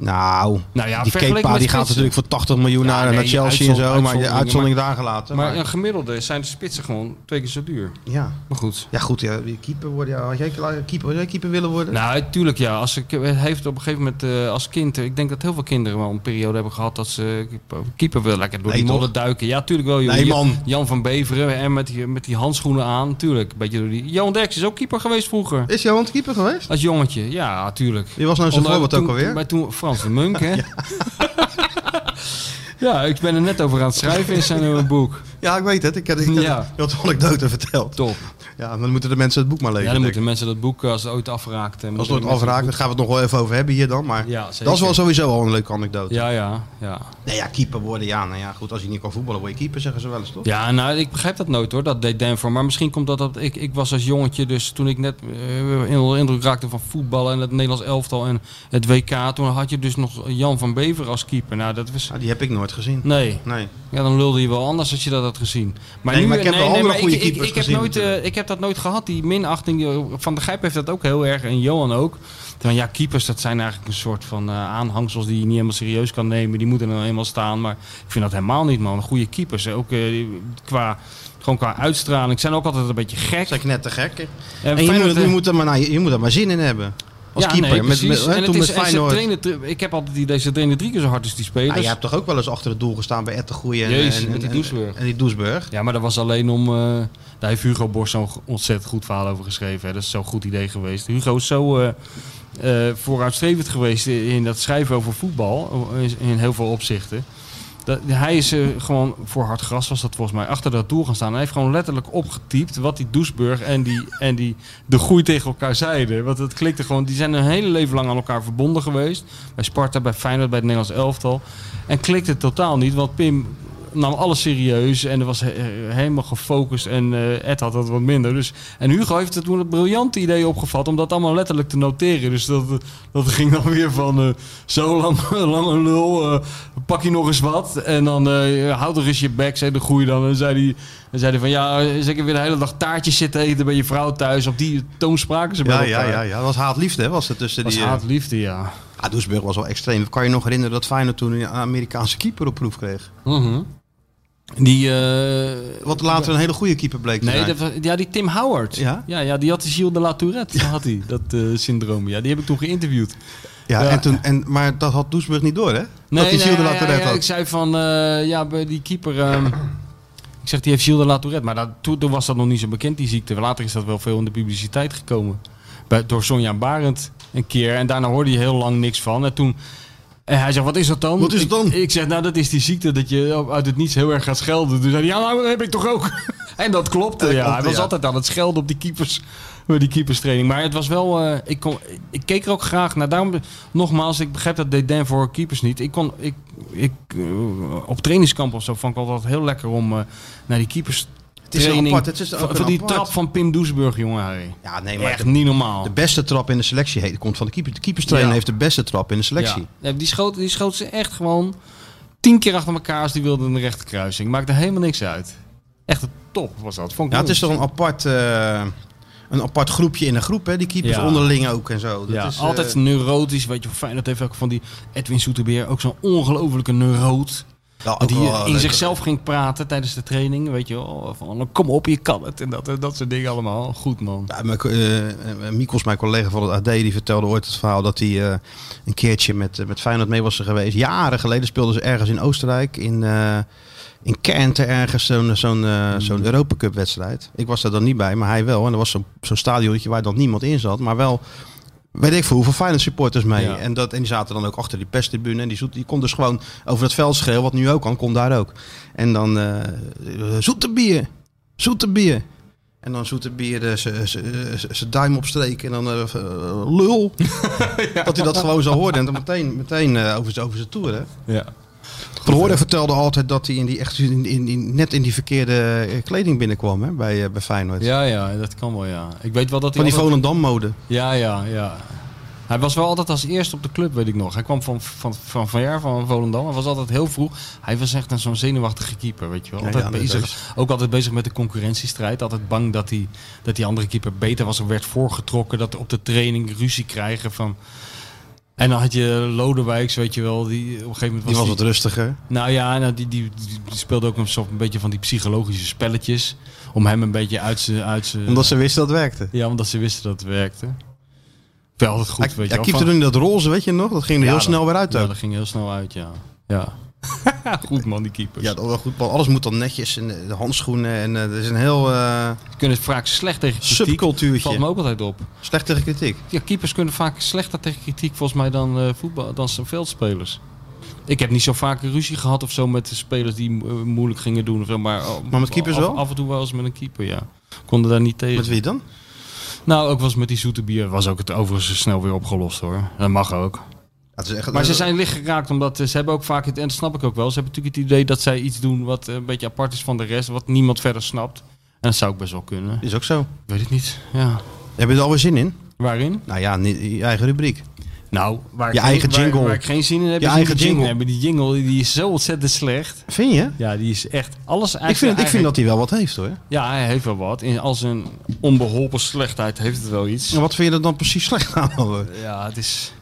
Nou, Nou ja, die Kepa die gaat natuurlijk voor 80 miljoen Ja, naar, nee, naar Chelsea en zo. Maar de uitzondering maar- daar gelaten. Maar Maar, gemiddelde zijn de spitsen gewoon twee keer zo duur. ja. Maar goed. ja, goed. Ja, keeper worden. Ja, had jij keeper, had jij keeper willen worden? Nou, tuurlijk ja. Als ik, heeft op een gegeven moment eh, als kind... Ik denk dat heel veel kinderen wel een periode hebben gehad dat ze keeper- keeper willen. Lekker door Nee, die modder duiken. Ja, tuurlijk wel. joh. Nee, Jan- man. Jan van Beveren en met die, met die handschoenen aan. Tuurlijk. Beetje door die... Johan Derks is ook keeper geweest vroeger. Is Johan keeper geweest? Als jongetje. Ja, tuurlijk. Wie was nou zijn voorbeeld ook alweer? Bij toen Frans de Munk, hè? Ja. ik ben er net over aan het schrijven in zijn eh, boek. Ja, ik weet het. Ik heb, Ja. de anekdote verteld. Top. Ja, dan moeten de mensen het boek maar lezen. Ja, dan moeten ik. mensen dat boek, als het ooit afraakt... eh, Als het de afraakt, daar gaan we het nog wel even over hebben hier dan. Maar Ja, dat is wel sowieso al een leuke anekdote. Ja, ja, ja. Nee, ja, keeper worden. Ja, nou ja, goed. Als je niet kan voetballen, word je keeper, zeggen ze wel eens toch? Ja, nou, ik begrijp dat nooit hoor, dat deed Denver. Maar misschien komt dat, dat ik, ik was als jongetje, dus toen ik net eh onder de indruk raakte van voetballen en het Nederlands elftal en het WK, toen had je dus nog Jan van Bever als keeper. Nou, dat was... Ja, die heb ik nooit gezien. Nee. Nee. Ja, dan lulde je wel anders als je dat gezien. Maar, Nee, nu, maar ik heb wel andere goede ik, ik, keepers ik, heb gezien nooit, eh, ik heb dat nooit gehad, die minachting. die- Van de Gijp heeft dat ook heel erg en Johan ook. Van ja, keepers, dat zijn eigenlijk een soort van eh, aanhangsels die je niet helemaal serieus kan nemen. Die moeten er nou eenmaal staan. Maar ik vind dat helemaal niet, man. Goede keepers, ook eh, qua, gewoon qua uitstraling, zijn ook altijd een beetje gek. Is net te gek. En En je moet, je, eh, moet er maar, naar- je moet er maar zin in hebben. Als ja, keeper. nee, met, met, precies. hè, en toen is, met Feyenoord. trainen, ik heb altijd die deze trainen drie keer zo hard als die spelers. Ja, je hebt toch ook wel eens achter het doel gestaan bij Ette Goeie en, Jezus, en, die Doesburg. En die Doesburg. Ja, maar dat was alleen om. eh daar heeft Hugo Borst zo'n ontzettend goed verhaal over geschreven. Hè. Dat is zo'n goed idee geweest. Hugo is zo eh, eh, vooruitstrevend geweest in, dat schrijven over voetbal. In heel veel opzichten. Dat, hij is eh, gewoon voor hard gras was dat volgens mij achter dat doel gaan staan. Hij heeft gewoon letterlijk opgetypt wat die Doesburg en die, en die de groei tegen elkaar zeiden. Want het klikte gewoon. Die zijn een hele leven lang aan elkaar verbonden geweest. Bij Sparta, bij Feyenoord, bij het Nederlands elftal. En klikte totaal niet. Want Pim nam alles serieus en er was he- helemaal gefocust en eh, Ed had dat wat minder. Dus, en Hugo heeft het toen het briljante idee opgevat om dat allemaal letterlijk te noteren. Dus dat, dat ging dan weer van eh, zo lang, een lul, eh, pak je nog eens wat en dan houd er eens je bek, zei de goeie dan. En zei hij, dan zei hij van ja, zeker weer de hele dag taartjes zitten eten bij je vrouw thuis. Op die toon spraken ze bij Ja, ja, elkaar. ja, ja. Dat was haat-liefde, hè, was het tussen Dat was die... eh, haat-liefde, ja. Ah, Doesburg was wel extreem. Kan je nog herinneren dat Feyenoord toen een Amerikaanse keeper op proef kreeg? Mhm. Die... eh, Wat later een hele goede keeper bleek te Nee, zijn. dat was, ja, die Tim Howard. Ja? Ja, ja die had de Gilles de La Tourette, had hij, dat eh, syndroom. Ja, die heb ik toen geïnterviewd. Ja, Ja. En toen, en, maar dat had Doesburg niet door, hè? dat die Gilles de ja, La Tourette ja, had. ik zei van, eh, ja, bij die keeper... ehm, ik zeg, die heeft Gilles de La Tourette. Maar dat, toen, was dat nog niet zo bekend, die ziekte. Later is dat wel veel in de publiciteit gekomen. Bij, door Sonja Barend een keer. En daarna hoorde je heel lang niks van. En toen... En hij zegt, wat is dat dan? Wat is het dan? Ik, ik zeg, nou, dat is die ziekte dat je uit het niets heel erg gaat schelden. Toen zei hij, ja, nou, dat heb ik toch ook. en dat klopte, ja. klopte, hij was ja. altijd aan het schelden op die keepers. Bij die keeperstraining. Maar het was wel... eh, ik, kon, ik keek er ook graag naar. Daarom, nogmaals, ik begrijp dat deed Dan voor keepers niet. Ik kon... Ik, ik, eh, op trainingskamp of zo vond ik altijd heel lekker om eh, naar die keepers Het is training... apart, het is ook van, een van die apart. trap van Pim Doesburg, jongen. Harry. Ja, nee, maar Echt de, niet normaal. de beste trap in de selectie heet, komt van de keeper. De keeperstrainer Ja. heeft de beste trap in de selectie. Ja. Die, schoot, die schoot ze echt gewoon tien keer achter elkaar als die wilde de rechterkruising. Maakte helemaal niks uit. Echt een top was dat. Vond ik Ja, het is toch een apart, een apart groepje in een groep, hè? Die keepers Ja. onderling ook en zo. Dat ja, is, eh, altijd neurotisch. Weet je, fijn dat heeft ook van die Edwin Soeterbeer ook zo'n ongelofelijke neuroot. ja, hij wel in leuk. zichzelf ging praten tijdens de training. Weet je wel, van kom op, je kan het. En dat, dat soort dingen allemaal. Goed man. Ja, mijn, eh, eh, Mikos, mijn collega van het AD, die vertelde ooit het verhaal dat hij eh, een keertje met, eh, met Feyenoord mee was geweest. Jaren geleden speelden ze ergens in Oostenrijk, in, eh in Kenten ergens, zo'n zo'n eh, zo'n Europa Cup wedstrijd. Ik was er dan niet bij, maar hij wel. En er was zo'n zo'n stadionnetje waar dan niemand in zat, maar wel... Weet ik veel hoeveel Feyenoord supporters mee. Ja. En, dat, en die zaten dan ook achter die perstribune. En die, zoet, die kon dus gewoon over het veld schreeuwen, wat nu ook kan, kon daar ook. En dan eh zoete bier, zoete bier. En dan zoete bier eh, zijn duim opstreken en dan eh, lul. Dat hij dat gewoon zo hoorde en dan meteen, meteen eh, over, over zijn toer. Hè. Ja. Verhoorde vertelde altijd dat hij in die, echt in, in, in- net in die verkeerde eh, kleding binnenkwam hè, bij, eh, bij Feyenoord. ja, ja, dat kan wel ja. Ik weet wel dat hij Van die altijd- Volendam mode. Ja, ja, ja. Hij was wel altijd als eerste op de club, weet ik nog. Hij kwam van van, van, van jaar van Volendam. Hij was altijd heel vroeg. Hij was echt een zo'n zenuwachtige keeper, weet je wel. Altijd ja, bezig. is- Ook altijd bezig met de concurrentiestrijd. Altijd bang dat, hij, dat die andere keeper beter was of werd voorgetrokken. Dat op de training ruzie krijgen van... En dan had je Lodewijks, weet je wel, die op een gegeven moment Die was wat rustiger. Nou ja, nou, die, die, die, die speelde ook een soort een beetje van die psychologische spelletjes. Om hem een beetje uit zijn... Uit Omdat ze wisten dat het werkte. Ja, omdat ze wisten dat het werkte. Wel altijd goed, weet je Hij toen dat roze, weet je nog? Dat ging er Ja, heel dat- snel weer uit Ja, ook. dat ging heel snel uit, ja. Ja. goed man, die keepers. Ja, wel goed. Alles moet dan netjes. En de handschoenen. En eh, er is een heel Ze kunnen vaak slecht tegen kritiek. subcultuurtje. Valt me ook altijd op. Slecht tegen kritiek. Ja, keepers kunnen vaak slechter tegen kritiek volgens mij dan, eh voetbal, dan zijn veldspelers. Ik heb niet zo vaak een ruzie gehad of zo met de spelers die moeilijk gingen doen. Of zo, maar, oh, Maar met keepers af, wel? Af en toe wel eens met een keeper, ja. Konden daar niet tegen. Met wie dan? Nou, ook wel eens met die zoete bier. Was ook het overigens snel weer opgelost hoor. Dat mag ook. Ja, het is echt, Maar ze zijn licht geraakt omdat eh, ze hebben ook vaak, het, en dat snap ik ook wel, ze hebben natuurlijk het idee dat zij iets doen wat eh, een beetje apart is van de rest, wat niemand verder snapt. En dat zou ook best wel kunnen. Is ook zo. Ik weet het niet. Ja. Heb je er alweer zin in? Waarin? Nou ja, je eigen rubriek. Nou, waar Je ik geen- eigen waar- jingle. Waar, ik geen zin in heb, Je eigen jingle. hebben. Die jingle die is zo ontzettend slecht. Vind je? Ja, die is echt alles Ik vind, ik vind dat hij wel wat heeft hoor. Ja, hij heeft wel wat. In al zijn onbeholpen slechtheid heeft het wel iets. En wat vind je er dan precies slecht aan? hoor? Ja, het is...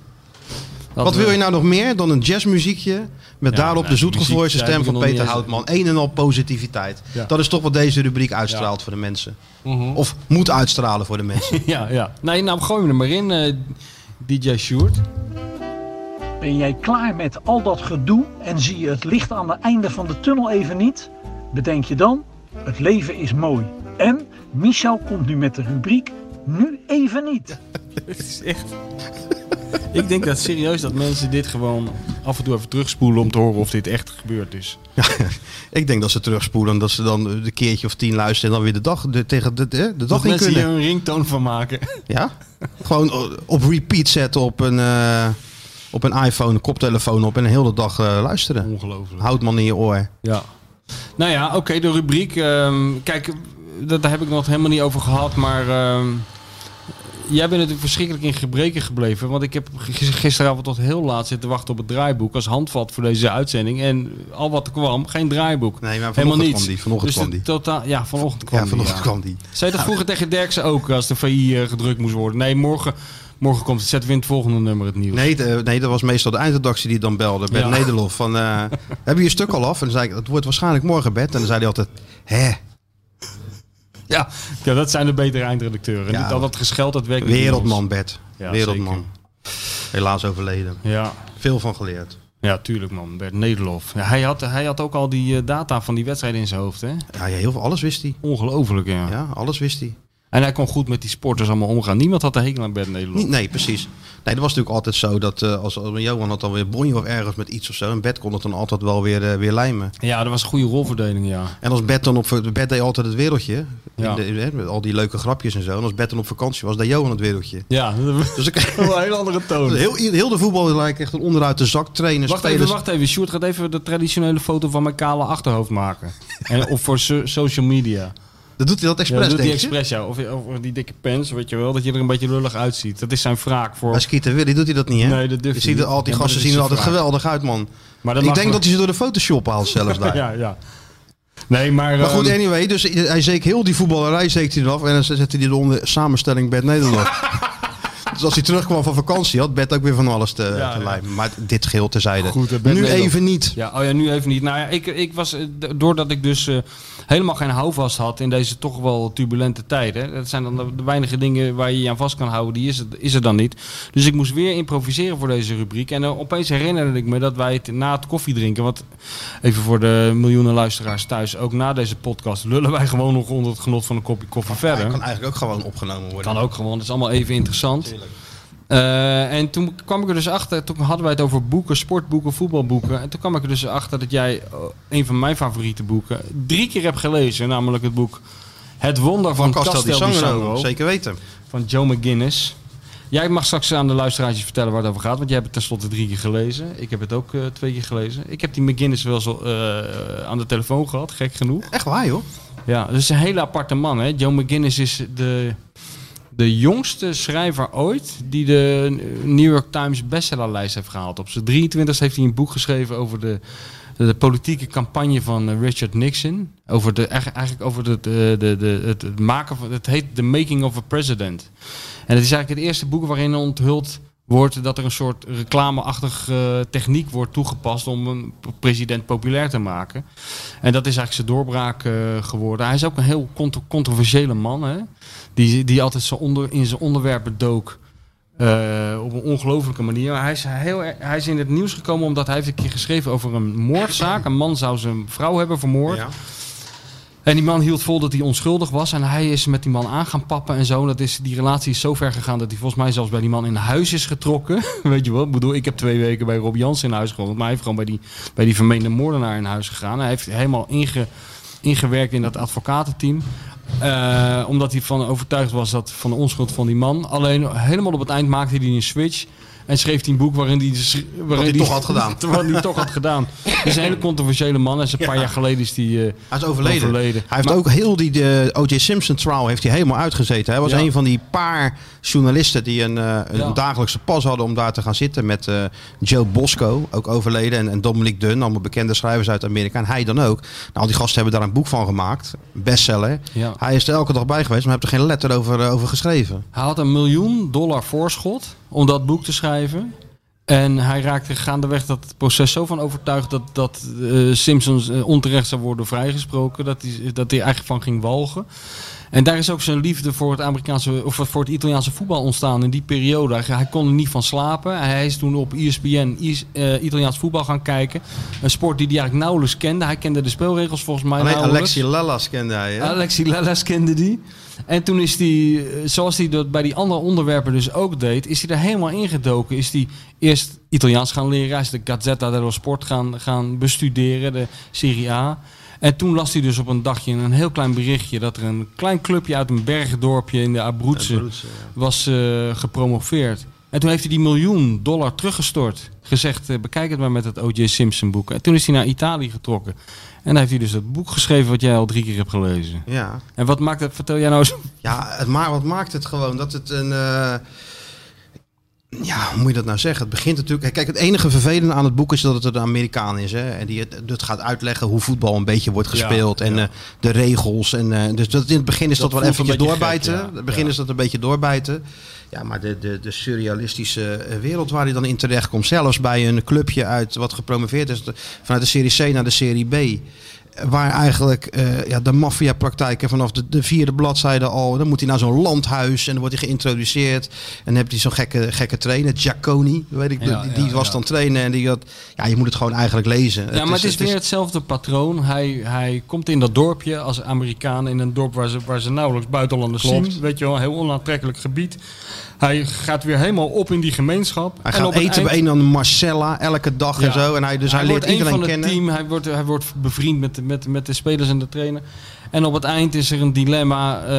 Wat wil je nou nog meer dan een jazzmuziekje met Ja, daarop de daar stem van Peter Houtman? Een en al positiviteit. Ja. Dat is toch wat deze rubriek uitstraalt voor de mensen. Mhm. Of moet uitstralen voor de mensen. Ja, ja. Nee, nou gooi hem er maar in, eh, DJ Sjoerd. Ben jij klaar met al dat gedoe en zie je het licht aan het einde van de tunnel even niet? Bedenk je dan, het leven is mooi. En Michel komt nu met de rubriek Nu even niet. Het is echt... Ik denk dat serieus dat mensen dit gewoon af en toe even terugspoelen om te horen of dit echt gebeurd is. Ik denk dat ze terugspoelen, dat ze dan een keertje of tien luisteren en dan weer de dag de, tegen de, de, de dag Dat in mensen hier kunnen. een ringtoon van maken. Ja? Gewoon op repeat zetten op een, eh, op een iPhone, een koptelefoon op en een hele dag eh, luisteren. Ongelooflijk. Houtman in je oor. Ja. Nou ja, oké, de rubriek. ehm, kijk, dat, daar heb ik nog helemaal niet over gehad, maar... ehm, Jij bent natuurlijk verschrikkelijk in gebreken gebleven. Want ik heb gis- gisteravond tot heel laat zitten wachten op het draaiboek als handvat voor deze uitzending. En al wat er kwam, geen draaiboek. Nee, maar Helemaal niets. kwam die. Vanochtend dus kwam die. Totaal, ja, vanochtend kwam Ja, die. ja. kwam die. Zei dat vroeger tegen Derksen ook als de VI eh, gedrukt moest worden? Nee, morgen, morgen komt het. Zetten we in het volgende nummer het nieuws. Nee, de- nee, dat was meestal de eindredactie die dan belde. Bert Ja. Nederlof. Van, eh, heb je je stuk al af? En dan zei ik, het wordt waarschijnlijk morgen, Bert. En dan zei hij altijd, hè, Ja, ja, dat zijn de betere eindredacteuren. Ja. Niet al dat gescheld, dat werkt wereldman. Bert. Ja, wereldman. Helaas overleden. Ja. Veel van geleerd. Ja, tuurlijk man. Bert Nederlof. Ja, hij, had, hij had ook al die eh, data van die wedstrijden in zijn hoofd, hè? Ja, ja, heel veel, alles wist hij. Ongelooflijk, ja. Ja, alles wist hij. En hij kon goed met die sporters allemaal omgaan. Niemand had de hekel aan Bert Nederlof. Niet, nee, precies. Nee, dat was natuurlijk altijd zo dat eh, als, als Johan had dan weer bonje of ergens met iets of zo. En Bert kon het dan altijd wel weer, eh, weer lijmen. Ja, dat was een goede rolverdeling, ja. En als Bert dan op Bert deed altijd het wereldje. Ja. De- met al die leuke grapjes en zo. En als Bert dan op vakantie was, deed Johan het wereldje. Ja, Dus ik een hele andere toon. heel, heel de voetbal lijkt echt een onderuit de zak trainen. Wacht spelers. even, wacht even. Sjoerd gaat even de traditionele foto van mijn kale achterhoofd maken. En, of voor so- social media. Dat doet hij dat Ja, expres, dat doet hij denk je? expres, ja. Of, of die dikke pens, weet je wel. Dat je er een beetje lullig uitziet. Dat is zijn wraak voor... Bij Skeeter Willy doet hij dat niet, hè? Nee, dat durft Je hij ziet er al, die Ja, gasten zien er altijd geweldig uit, man. Maar ik denk dat hij ze door de Photoshop haalt zelfs daar. ja, ja. Nee, maar... Maar goed, ehm, anyway, dus hij zeek heel die voetballerij zeekt hij eraf. En dan zette hij eronder samenstelling Bert Nederland. dus als hij terugkwam van vakantie had Bert ook weer van alles te, Ja, te ja. lijmen. Maar dit geheel terzijde. Goed, eh, nu even niet. Ja, oh ja, nu even niet. Nou ja, ik, ik was, eh, doordat ik dus eh, helemaal geen houvast had in deze toch wel turbulente tijden. Dat zijn dan de, weinige dingen waar je je aan vast kan houden, die is, het, is er dan niet. Dus ik moest weer improviseren voor deze rubriek. En eh, opeens herinnerde ik me dat wij het na het koffiedrinken, want even voor de miljoenen luisteraars thuis, ook na deze podcast lullen wij gewoon nog onder het genot van een kopje koffie verder. Hij kan eigenlijk ook gewoon opgenomen worden. Kan ook gewoon, het is allemaal even interessant. Eh, en toen kwam ik er dus achter, toen hadden wij het over boeken, sportboeken, voetbalboeken. En toen kwam ik er dus achter dat jij eh, een van mijn favoriete boeken drie keer hebt gelezen. Namelijk het boek Het Wonder van, Van Castel di Castel di Sangro, Sangro. zeker weten. Van Joe McGuinness. Jij mag straks aan de luisteraars vertellen waar het over gaat. Want jij hebt het tenslotte drie keer gelezen. Ik heb het ook eh, twee keer gelezen. Ik heb die McGuinness wel zo aan de telefoon gehad, gek genoeg. Echt waar, joh. Ja, dus een hele aparte man. Hè? Joe McGuinness is de, de jongste schrijver ooit die de New York Times bestsellerlijst heeft gehaald. Op zijn 23 heeft hij een boek geschreven over de, de politieke campagne van eh, Richard Nixon. Over de, eigenlijk over de, de, de, het, maken van, het heet The Making of a President. En het is eigenlijk het eerste boek waarin hij onthult wordt dat er een soort reclameachtig eh, techniek wordt toegepast om een president populair te maken. En dat is eigenlijk zijn doorbraak eh, geworden. Hij is ook een heel contro- controversiële man, hè? Die, die altijd zo onder, in zijn onderwerpen dook. eh, op een ongelofelijke manier. Maar Hij is, heel, hij is in het nieuws gekomen omdat hij heeft een keer geschreven over een moordzaak. Een man zou zijn vrouw hebben vermoord. Ja. En die man hield vol dat hij onschuldig was. En hij is met die man aan gaan pappen en zo. Dat is, die relatie is zo ver gegaan dat hij volgens mij zelfs bij die man in huis is getrokken. Weet je wel? Ik bedoel, ik heb twee weken bij Rob Jansen in huis gewoond. Maar hij heeft gewoon bij die, bij die vermeende moordenaar in huis gegaan. Hij heeft helemaal inge, ingewerkt in dat advocatenteam. Eh, omdat hij van overtuigd was dat, van de onschuld van die man. Alleen helemaal op het eind maakte hij een switch. En schreef hij een boek waarin hij... Waarin hij toch had gedaan. Wat hij toch had gedaan. Is een hele controversiële man. En is een paar jaar geleden is die, eh, Hij is overleden. overleden. Hij heeft Maar- ook heel die de O.J. Simpson trial heeft hij helemaal uitgezeten. Hij was een van die paar journalisten die een, eh, een dagelijkse pas hadden om daar te gaan zitten met eh, Joe Bosco, ook overleden, en, en Dominic Dunn, allemaal bekende schrijvers uit Amerika. En hij dan ook. Nou, al die gasten hebben daar een boek van gemaakt, bestseller. Hij is er elke dag bij geweest, maar heeft er geen letter over, over geschreven. Hij had een miljoen dollar voorschot om dat boek te schrijven. En hij raakte gaandeweg dat proces zo van overtuigd dat, dat eh, Simpsons eh, onterecht zou worden vrijgesproken. Dat hij, dat hij eigenlijk van ging walgen. En daar is ook zijn liefde voor het, Amerikaanse, of voor het Italiaanse voetbal ontstaan in die periode. Hij, kon er niet van slapen. Hij is toen op ESPN Is- eh, Italiaans voetbal gaan kijken. Een sport die hij eigenlijk nauwelijks kende. Hij kende de speelregels volgens mij Alleen nauwelijks. Alexi Lalas kende hij. Hè? Alexi Lalas kende die. En toen is hij, eh, zoals hij dat bij die andere onderwerpen dus ook deed, is hij er helemaal ingedoken. Is hij eerst Italiaans gaan leren. Hij is de Gazzetta dello Sport gaan, gaan bestuderen, de Serie A. En toen las hij dus op een dagje een heel klein berichtje dat er een klein clubje uit een bergdorpje in de Abruzze Abruzze, ja. was eh, gepromoveerd. En toen heeft hij die miljoen dollar teruggestort. Gezegd, eh, bekijk het maar met het O.J. Simpson boek. En toen is hij naar Italië getrokken. En dan heeft hij dus dat boek geschreven wat jij al drie keer hebt gelezen. Ja. En wat maakt het, vertel jij nou eens. Ja, het ma wat maakt het gewoon? Dat het een. eh, ja, hoe moet je dat nou zeggen? Het begint natuurlijk. Kijk, het enige vervelende aan het boek is dat het een Amerikaan is. Hè? En die het, het gaat uitleggen hoe voetbal een beetje wordt gespeeld. en eh, de regels. En, eh, dus dat, in het begin is dat, Dat wel eventjes doorbijten. gek, ja. In het begin is dat een beetje doorbijten. Ja, maar de, de, de surrealistische eh, wereld waar hij dan in terecht komt. Zelfs bij een clubje uit wat gepromoveerd is. vanuit de serie C naar de serie B. Waar eigenlijk eh, ja, de maffiapraktijken vanaf de, de vierde bladzijde al. Dan moet hij naar zo'n landhuis en dan wordt hij geïntroduceerd. En dan heb hij zo'n gekke, gekke trainer, Giacconi. Weet ik, Ja, die die ja, was dan trainer en die had. Ja, je moet het gewoon eigenlijk lezen. Ja, maar het is, weer hetzelfde patroon. Hij, hij komt in dat dorpje als Amerikaan. In een dorp waar ze, waar ze nauwelijks buitenlanders Klopt. zien. Weet je wel, een heel onaantrekkelijk gebied. Hij gaat weer helemaal op in die gemeenschap. Hij En gaat op eten eind- bij een aan Marcella elke dag en zo. En hij, dus hij, leert wordt een iedereen kennen. team. Hij wordt, hij wordt bevriend met met, met de spelers en de trainer. En op het eind is er een dilemma. eh,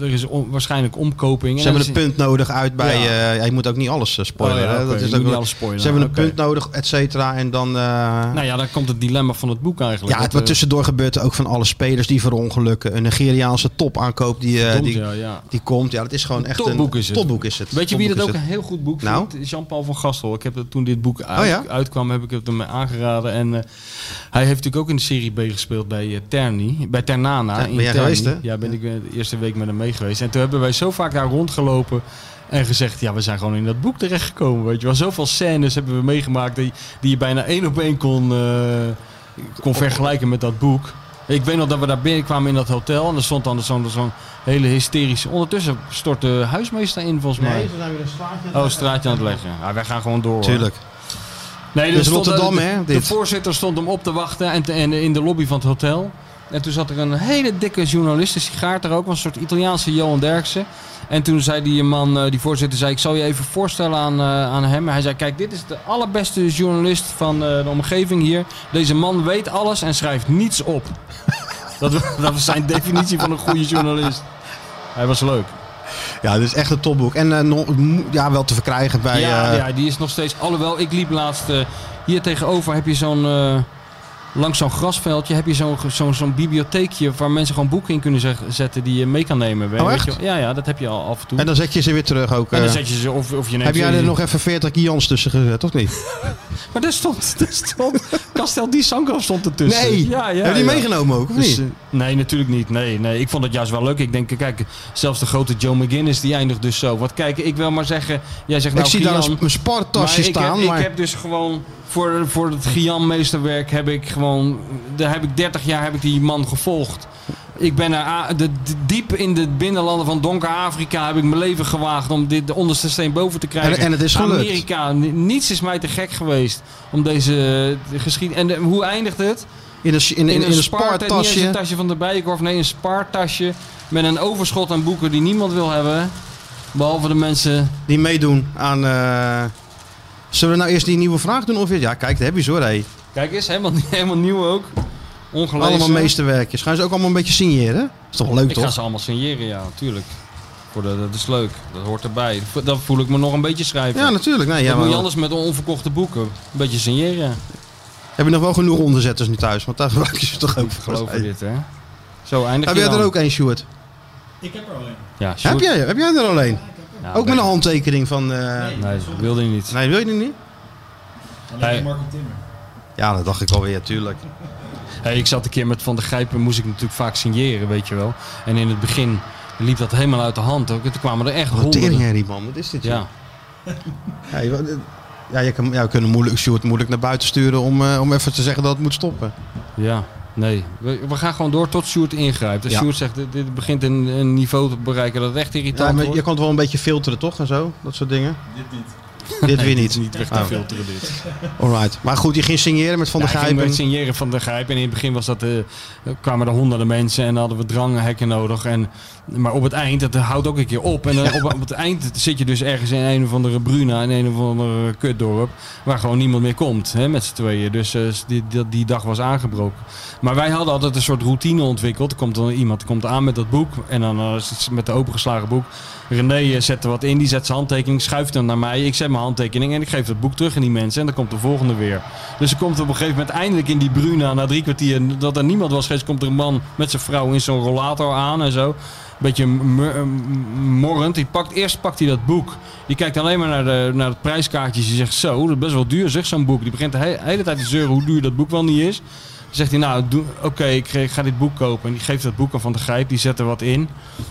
er is on- waarschijnlijk omkoping. Ze En hebben een is- punt nodig uit bij. Ja. ja, je moet ook niet alles eh, spoileren. Oh ja, dat is ook niet alles spoileren. Ze hebben een punt nodig, et cetera. En dan. Nou ja, dan komt het dilemma van het boek eigenlijk. Ja, het, wat tussendoor gebeurt ook van alle spelers die verongelukken. Een Nigeriaanse topaankoop die, Verdomd, die, ja, ja. die komt. Ja, dat is gewoon echt Topboek een is het. topboek is het. Weet je wie dat ook een heel goed boek Nou? vindt? Jean-Paul van Gastel. Ik heb het, toen dit boek uit- Oh ja? uitkwam, heb ik het hem aangeraden. En hij heeft natuurlijk ook in de Serie B gespeeld bij Terni. Bij Ja, ben jij geweest, hè? Ja, ben ik eh, de eerste week met hem mee geweest. En toen hebben wij zo vaak daar rondgelopen. En gezegd, ja, we zijn gewoon in dat boek terechtgekomen. Weet je wel, zoveel scènes hebben we meegemaakt die, die je bijna één op één kon, eh, kon vergelijken met dat boek. Ik weet nog dat we daar binnenkwamen in dat hotel. En er stond dan zo'n zo'n hele hysterische... Ondertussen stort de huismeester in, volgens mij. Nee, ze zijn weer een straatje. Oh, straatje aan het leggen. Ja, wij gaan gewoon door. hoor. Tuurlijk. Nee, Dus er stond- Rotterdam, de, hè, De voorzitter stond hem op te wachten en, te- en in de lobby van het hotel. En toen zat er een hele dikke journalist, een sigaar er ook, een soort Italiaanse Johan Derksen. En toen zei die man, eh, die voorzitter, zei, ik zal je even voorstellen aan, eh, aan hem. Hij zei, kijk, dit is de allerbeste journalist van eh, de omgeving hier. Deze man weet alles en schrijft niets op. dat, dat was zijn definitie van een goede journalist. Hij was leuk. Ja, dit is echt een topboek. En nog- ja, wel te verkrijgen bij... ja, ja, die is nog steeds. Alhoewel, ik liep laatst. hier tegenover heb je zo'n. Langs zo'n grasveldje heb je zo'n zo'n zo'n bibliotheekje waar mensen gewoon boeken in kunnen zetten die je mee kan nemen. Weet Oh, je? Ja, ja, dat heb je al af en toe. En dan zet je ze weer terug ook. En dan eh. zet je ze of, of je neemt heb jij er nog even 40 Jans tussen gezet, of niet? Maar daar stond, daar stond, Castel Di Sanco stond ertussen. Nee. ja, ja, Heb je die meegenomen ook, of Dus, niet? eh, nee, natuurlijk niet. Nee, nee, ik vond het juist wel leuk. Ik denk, kijk, zelfs de grote Joe McGinnis die eindigt dus zo. Wat kijk, ik wil maar zeggen, jij zegt Ik nou zie daar Gian, een, een ik staan. Heb, maar... Ik heb dus gewoon voor, voor het Gian-meesterwerk heb ik gewoon, daar heb ik 30 jaar heb ik die man gevolgd. Ik ben er de, diep in de binnenlanden van donker Afrika heb ik mijn leven gewaagd om dit de onderste steen boven te krijgen. En- en het is gelukt. Amerika, ni- niets is mij te gek geweest om deze geschiedenis. En hoe eindigt het? In een, in, in, in een Niet eens een tasje van de Bijenkorf. Nee, een spaartasje met een overschot aan boeken die niemand wil hebben. Behalve de mensen... Die meedoen aan... eh, Zullen we nou eerst die nieuwe vraag doen? Of... Ja, kijk, daar heb je zo, hé. Kijk eens, helemaal, helemaal nieuw ook. Ongelezen. Allemaal meesterwerkjes. Gaan ze ook allemaal een beetje signeren? Is toch leuk, Ik ga toch? ze allemaal signeren, ja, tuurlijk. Voor de, dat is leuk, dat hoort erbij. Dan voel ik me nog een beetje schrijven. Ja, natuurlijk. Nee, ja, dat moet maar- je anders met onverkochte boeken. Een beetje signeren. Heb je nog wel genoeg onderzetters nu thuis? Want daar gebruik je ze toch ook voor. Geloof in dit, hè? Zo eindig Heb je jij dan. er ook een, Sjoerd? Ik heb er alleen. Ja, Heb jij, heb jij er alleen? Ja, ook met een handtekening van... eh, Nee, dat wilde je niet. Nee, wil je niet? Alleen Hey. Marco Timmer. Ja, dat dacht ik alweer, tuurlijk. Hey, ik zat een keer met Van der Grijpen, moest ik natuurlijk vaak signeren, weet je wel. En in het begin liep dat helemaal uit de hand. Ook. En toen kwamen er echt Wat honderden. teringherrie, man. Wat is dit? joh? Ja. Ja, je, ja, je kan, ja, we kunnen moeilijk, Sjoerd moeilijk naar buiten sturen om, eh, om even te zeggen dat het moet stoppen. Ja, nee. We, we gaan gewoon door tot Sjoerd ingrijpt. Als Ja. Sjoerd zegt, dit, dit begint een, een niveau te bereiken dat het echt Ja, irritant maar wordt. je kan het wel een beetje filteren, toch? En zo, dat soort dingen. Dit niet. Dit weer niet. niet weg te Oh. filteren dit. Alright. Maar goed, je ging signeren met Van der Ja, ik ging Grijpen. met signeren van de Grijp. En in het begin was dat, eh, kwamen er honderden mensen en dan hadden we dranghekken nodig. En, maar op het eind, dat houdt ook een keer op. En dan op, op het eind zit je dus ergens in een of andere Bruna, in een of andere kutdorp. Waar gewoon niemand meer komt hè, met z'n tweeën. Dus eh, die, die, die dag was aangebroken. Maar wij hadden altijd een soort routine ontwikkeld. Er komt dan iemand komt aan met dat boek. En dan eh, met de opengeslagen boek. René eh, zet er wat in, die zet zijn handtekening, schuift hem naar mij. Ik zet mijn handtekening en ik geef het boek terug aan die mensen. En dan komt de volgende weer. Dus er komt op een gegeven moment eindelijk in die Bruna, na drie kwartier, dat er niemand was geweest, komt er een man met zijn vrouw in zo'n rollator aan en zo. Beetje mur- morrend. Die pakt, eerst pakt hij dat boek. Die kijkt alleen maar naar, de, naar het prijskaartje. Die zegt, zo, dat is best wel duur zeg, zo'n boek. Die begint de he- hele tijd te zeuren hoe duur dat boek wel niet is. Dan zegt hij, nou, oké, ik, ik ga dit boek kopen. En die geeft dat boek aan Van de Grijp, die zet er wat in.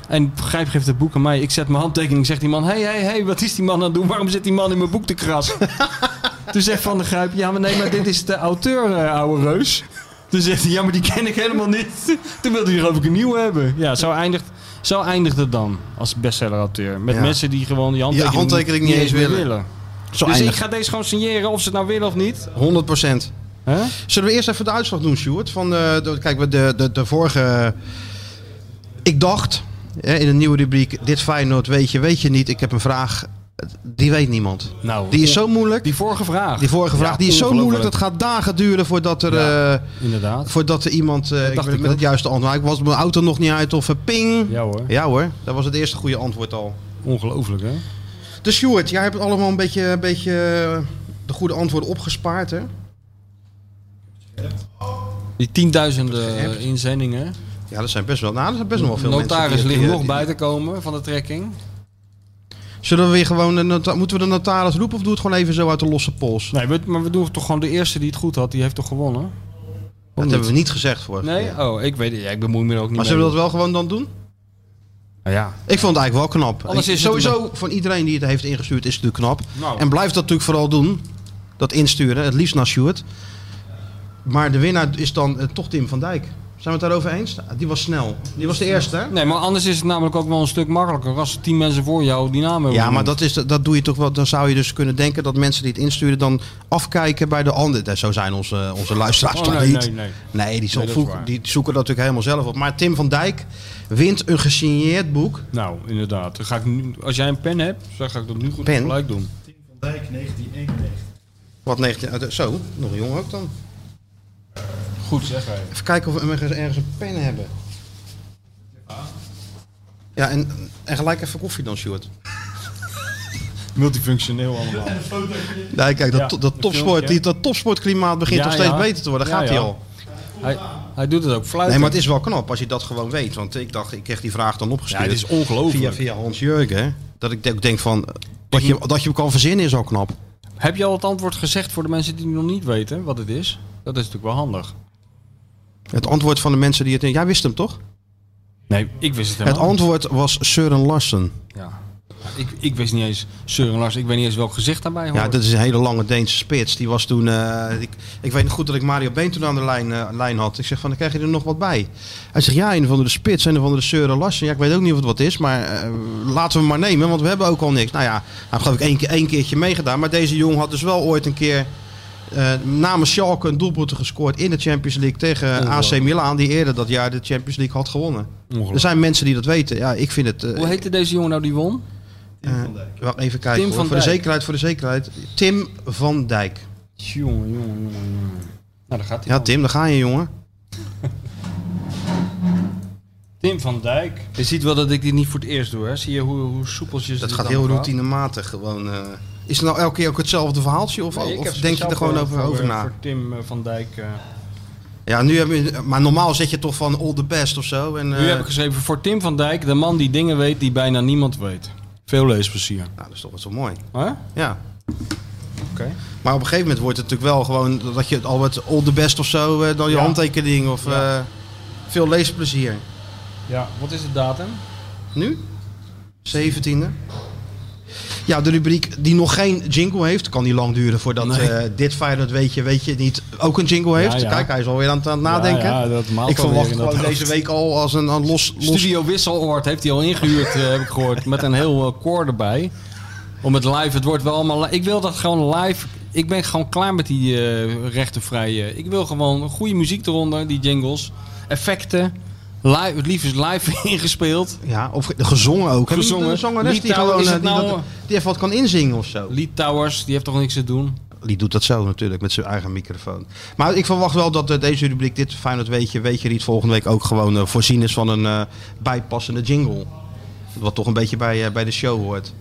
En Grijp geeft het boek aan mij. Ik zet mijn handtekening, zegt die man, hé, hé, hé, wat is die man aan het doen? Waarom zit die man in mijn boek te krassen? Toen zegt Van de Grijp, ja, maar nee, maar dit is de auteur, eh, ouwe reus. Toen zegt hij, ja, maar die ken ik helemaal niet. Toen wilde hij geloof ik een nieuwe hebben. Ja, zo eindigt, zo eindigt het dan als bestseller-auteur. Met Ja. mensen die gewoon die handtekening, Ja, handtekening niet eens willen. Zo dus eindigt ik ga deze gewoon signeren of ze het nou willen of niet. 100 Zullen we eerst even de uitslag doen, Sjoerd? Van de, de- kijk, we de, de, de vorige... Ik dacht, hè, in een nieuwe rubriek, dit Feyenoord weet je, weet je niet. Ik heb een vraag, die weet niemand. Nou, Die is zo moeilijk. Die vorige vraag. Die vorige vraag, Ja, die is zo moeilijk. Dat gaat dagen duren voordat er, Ja, eh, Inderdaad. voordat er iemand eh, ik dacht ik met het juiste antwoord. Ik was mijn auto nog niet uit of eh, ping. Ja hoor. Ja hoor, dat was het eerste goede antwoord al. Ongelooflijk hè. Dus Sjoerd, jij hebt allemaal een beetje, een beetje eh, de goede antwoorden opgespaard hè? Die tienduizenden inzendingen. Ja, dat zijn best wel, nou, dat zijn best nog wel veel mensen. Notaris ligt die- nog die- bij te komen van de trekking. Zullen we weer gewoon, de moeten we de notaris roepen of doe het gewoon even zo uit de losse pols? Nee, maar we doen toch gewoon de eerste die het goed had, die heeft toch gewonnen? dat hebben we niet gezegd vorige Nee? keer. Oh, ik weet het. Ja, ik bemoei me er ook niet Maar mee. zullen we dat wel gewoon dan doen? Nou ja. Ik vond het eigenlijk wel knap. Anders is Sowieso van iedereen die het heeft ingestuurd is het natuurlijk knap. Nou. En blijf dat natuurlijk vooral doen. Dat insturen, het liefst naar Sjoerd. Maar de winnaar is dan eh, toch Tim van Dijk. Zijn we het daarover eens? Die was snel. Die was de eerste, hè? Nee, maar anders is het namelijk ook wel een stuk makkelijker als tien mensen voor jou die naam hebben. Ja, maar dat, is, dat doe je toch wel. Dan zou je dus kunnen denken dat mensen die het insturen dan afkijken bij de anderen. Zo zijn onze, onze luisteraars Oh, toch nee, niet? nee, nee. Nee, die, Nee, die zoeken dat natuurlijk helemaal zelf op. Maar Tim van Dijk wint een gesigneerd boek. Nou, inderdaad. Dan ga ik nu, als jij een pen hebt, dan ga ik dat nu goed Pen? gelijk doen. Van Dijk 1991. Wat 19, uit de- zo, nog jong ook dan. Goed zeg hij. Even kijken of we ergens, ergens een pen hebben. Ja, en, en gelijk even koffie dan, Stuart. Multifunctioneel allemaal. Nee, kijk, dat, Ja, dat, een topsport, die, dat topsportklimaat begint Ja, toch steeds ja. beter te worden. Gaat hij ja. al? Hij, hij doet het ook fluiten. Nee, maar het is wel knap als je dat gewoon weet. Want ik dacht, ik kreeg die vraag dan opgestuurd. Ja, het is ongelooflijk. Via, via Hans Jurgen. hè. Dat ik denk van, dat je, dat je hem kan verzinnen is al knap. Heb je al het antwoord gezegd voor de mensen die nog niet weten wat het is? Dat is natuurlijk wel handig. Het antwoord van de mensen die het... Jij wist hem toch? Nee, ik wist het Het helemaal niet. antwoord was Søren Larsen. Ja. Ik, ik wist niet eens Søren Lars. Ik weet niet eens welk gezicht daarbij hoort. Ja, dat is een hele lange Deense spits. Die was toen... eh, ik, ik weet nog goed dat ik Mario Been toen aan de lijn, eh, lijn had. Ik zeg van, dan krijg je er nog wat bij. Hij zegt, ja, een van de spits, een van de Søren Larsen. Ja, ik weet ook niet of het wat is, maar eh, laten we hem maar nemen, want we hebben ook al niks. Nou ja, hij heeft geloof ik één, keer- één keertje meegedaan. Maar deze jongen had dus wel ooit een keer... eh, namens Schalke een doelpunt gescoord in de Champions League tegen AC Milan, die eerder dat jaar de Champions League had gewonnen. Er zijn mensen die dat weten. Ja, ik vind het. eh, Hoe heette deze jongen nou die won? eh, wacht even kijken. Tim van voor de Dijk. zekerheid, voor de zekerheid. Tim van Dijk. Jongen, jongen, jongen, jongen. Nou, daar gaat hij Ja. Tim, daar ga je, jongen. Tim van Dijk. Je ziet wel dat ik dit niet voor het eerst doe, hè? Zie je hoe, hoe soepeltjes Dat dit gaat dan heel gaat? routinematig gewoon. eh. Is het nou elke keer ook hetzelfde verhaaltje? Of, Nee, of denk je er gewoon over, voor, over eh, na? Voor Tim eh, van Dijk. eh. Ja, nu heb je, maar normaal zet je toch van all the best of zo. En, Nu eh, heb ik geschreven voor Tim van Dijk, de man die dingen weet die bijna niemand weet. Veel leesplezier. Nou, dat is toch wel zo mooi. Hè? Ja. Oké. Maar op een gegeven moment wordt het natuurlijk wel gewoon dat je al met all the best of zo, eh, dan je Ja. handtekening of Ja. eh, veel leesplezier. Ja, wat is de datum? Nu? 17e. Ja, de rubriek die nog geen jingle heeft, kan niet lang duren voordat Nee. eh, dit Feyenoord weet je, weet je niet ook een jingle heeft. Ja, ja. Kijk, hij is alweer aan het, aan het nadenken. Ja, dat ik verwacht dat gewoon hoofd. deze week al als een, een los, los Studio Wisseloord heeft hij al ingehuurd, eh, heb ik gehoord. Met een heel eh, koor erbij. Om het live, het wordt wel allemaal... Ik wil dat gewoon live... Ik ben gewoon klaar met die eh rechtenvrije... Ik wil gewoon goede muziek eronder, die jingles. Effecten. Live, het liefst live ingespeeld. Ja, of ge- gezongen ook. Gezongen. Een zangeres die gewoon is eh, het die, nou, dat- die even wat kan inzingen of zo. Lee Towers, die heeft toch niks te doen? Die doet dat zo natuurlijk met zijn eigen microfoon. Maar ik verwacht wel dat eh, deze rubriek, dit Feyenoord weet je, weet je niet, volgende week ook gewoon eh, voorzien is van een eh, bijpassende jingle. Wat toch een beetje bij, eh, bij de show hoort.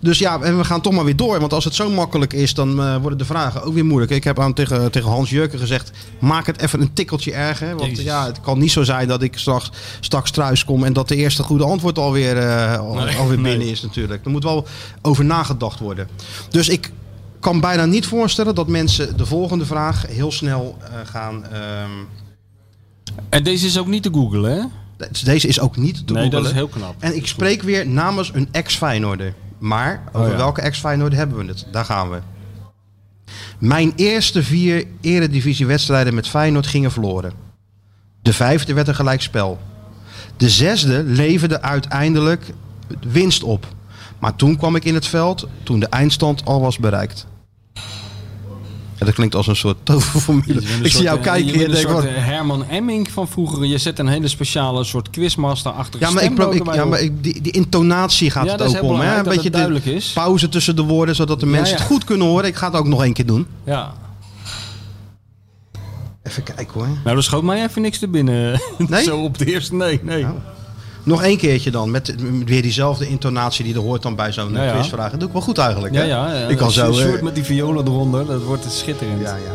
Dus ja, en we gaan toch maar weer door. Want als het zo makkelijk is, dan eh, worden de vragen ook weer moeilijk. Ik heb aan tegen, tegen Hans Jurken gezegd, maak het even een tikkeltje erger. Want Jezus. ja, het kan niet zo zijn dat ik straks, straks thuis kom en dat de eerste goede antwoord alweer, eh al, Nee, alweer binnen nee. is natuurlijk. Er moet wel over nagedacht worden. Dus ik kan bijna niet voorstellen dat mensen de volgende vraag heel snel gaan... ehm, En deze is ook niet te googlen, hè? Deze is ook niet te Nee, dat is heel knap. En ik spreek weer namens een ex-Feyenoorder. Maar over Oh ja. welke ex-Feyenoorder hebben we het? Daar gaan we. Mijn eerste vier eredivisiewedstrijden met Feyenoord gingen verloren. De vijfde werd een gelijkspel. De zesde leverde uiteindelijk winst op. Maar toen kwam ik in het veld toen de eindstand al was bereikt. Dat klinkt als een soort toverformule. Ik zie jou eh, kijken en je denkt... wat- eh, Herman Emming van vroeger. Je zet een hele speciale soort quizmaster-achtige Ja, maar, ik, er ik, ja, maar ik, die, die intonatie gaat Ja, het ook om. Hè? Een beetje het de duidelijk is. pauze tussen de woorden, zodat de Ja, mensen het goed kunnen horen. Ik ga het ook nog één keer doen. Ja. Even kijken hoor. Nou, er schoot mij even niks te binnen. Nee? Zo op de eerste, nee, nee. Nog één keertje dan, met weer diezelfde intonatie die er hoort dan bij zo'n Ja, quizvraag. Dat doe ik wel goed eigenlijk. Ja, hè? ja. ja. Ik kan Een zo... soort eh, met die violen eronder, dat wordt schitterend. ja, ja.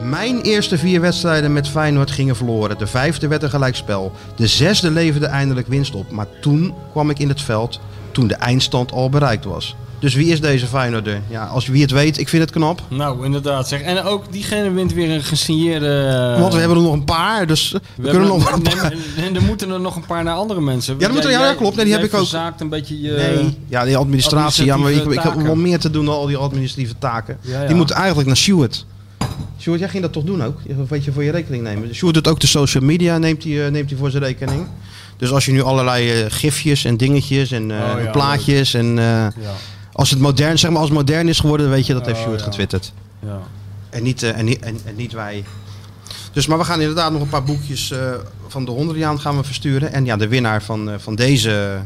Mijn eerste vier wedstrijden met Feyenoord gingen verloren. De vijfde werd een gelijkspel. De zesde leverde eindelijk winst op. Maar toen kwam ik in het veld toen de eindstand al bereikt was. Dus wie is deze Feyenoorder? Ja, als wie het weet, ik vind het knap. Nou, inderdaad. Zeg. En ook diegene wint weer een gesigneerde... eh, Want we hebben er nog een paar, dus we, we kunnen nog een paar. En er moeten er nog een paar naar andere mensen. Ja, dat moet er- ja, Jij- klopt. Nee, die heb ik ook. verzaakt een beetje je... Nee, ja, die administratie. Ja, maar ik, ik heb wel meer te doen dan al die administratieve taken. Ja, ja. Die moeten eigenlijk naar Stuart. Stuart, jij ging dat toch doen ook? Een beetje voor je rekening nemen. Stuart doet ook de social media, neemt hij, eh, neemt hij voor zijn rekening. Dus als je nu allerlei eh, gifjes en dingetjes en Oh, ja, plaatjes en... Ja, als het modern, zeg maar, als het modern is geworden, weet je dat heeft Oh, Stuart ja. getwitterd. ja. En niet, eh, en, niet, en, en niet wij. Dus, maar we gaan inderdaad nog een paar boekjes eh, van de Honderdjaan gaan we versturen. En ja, de winnaar van, eh, van deze,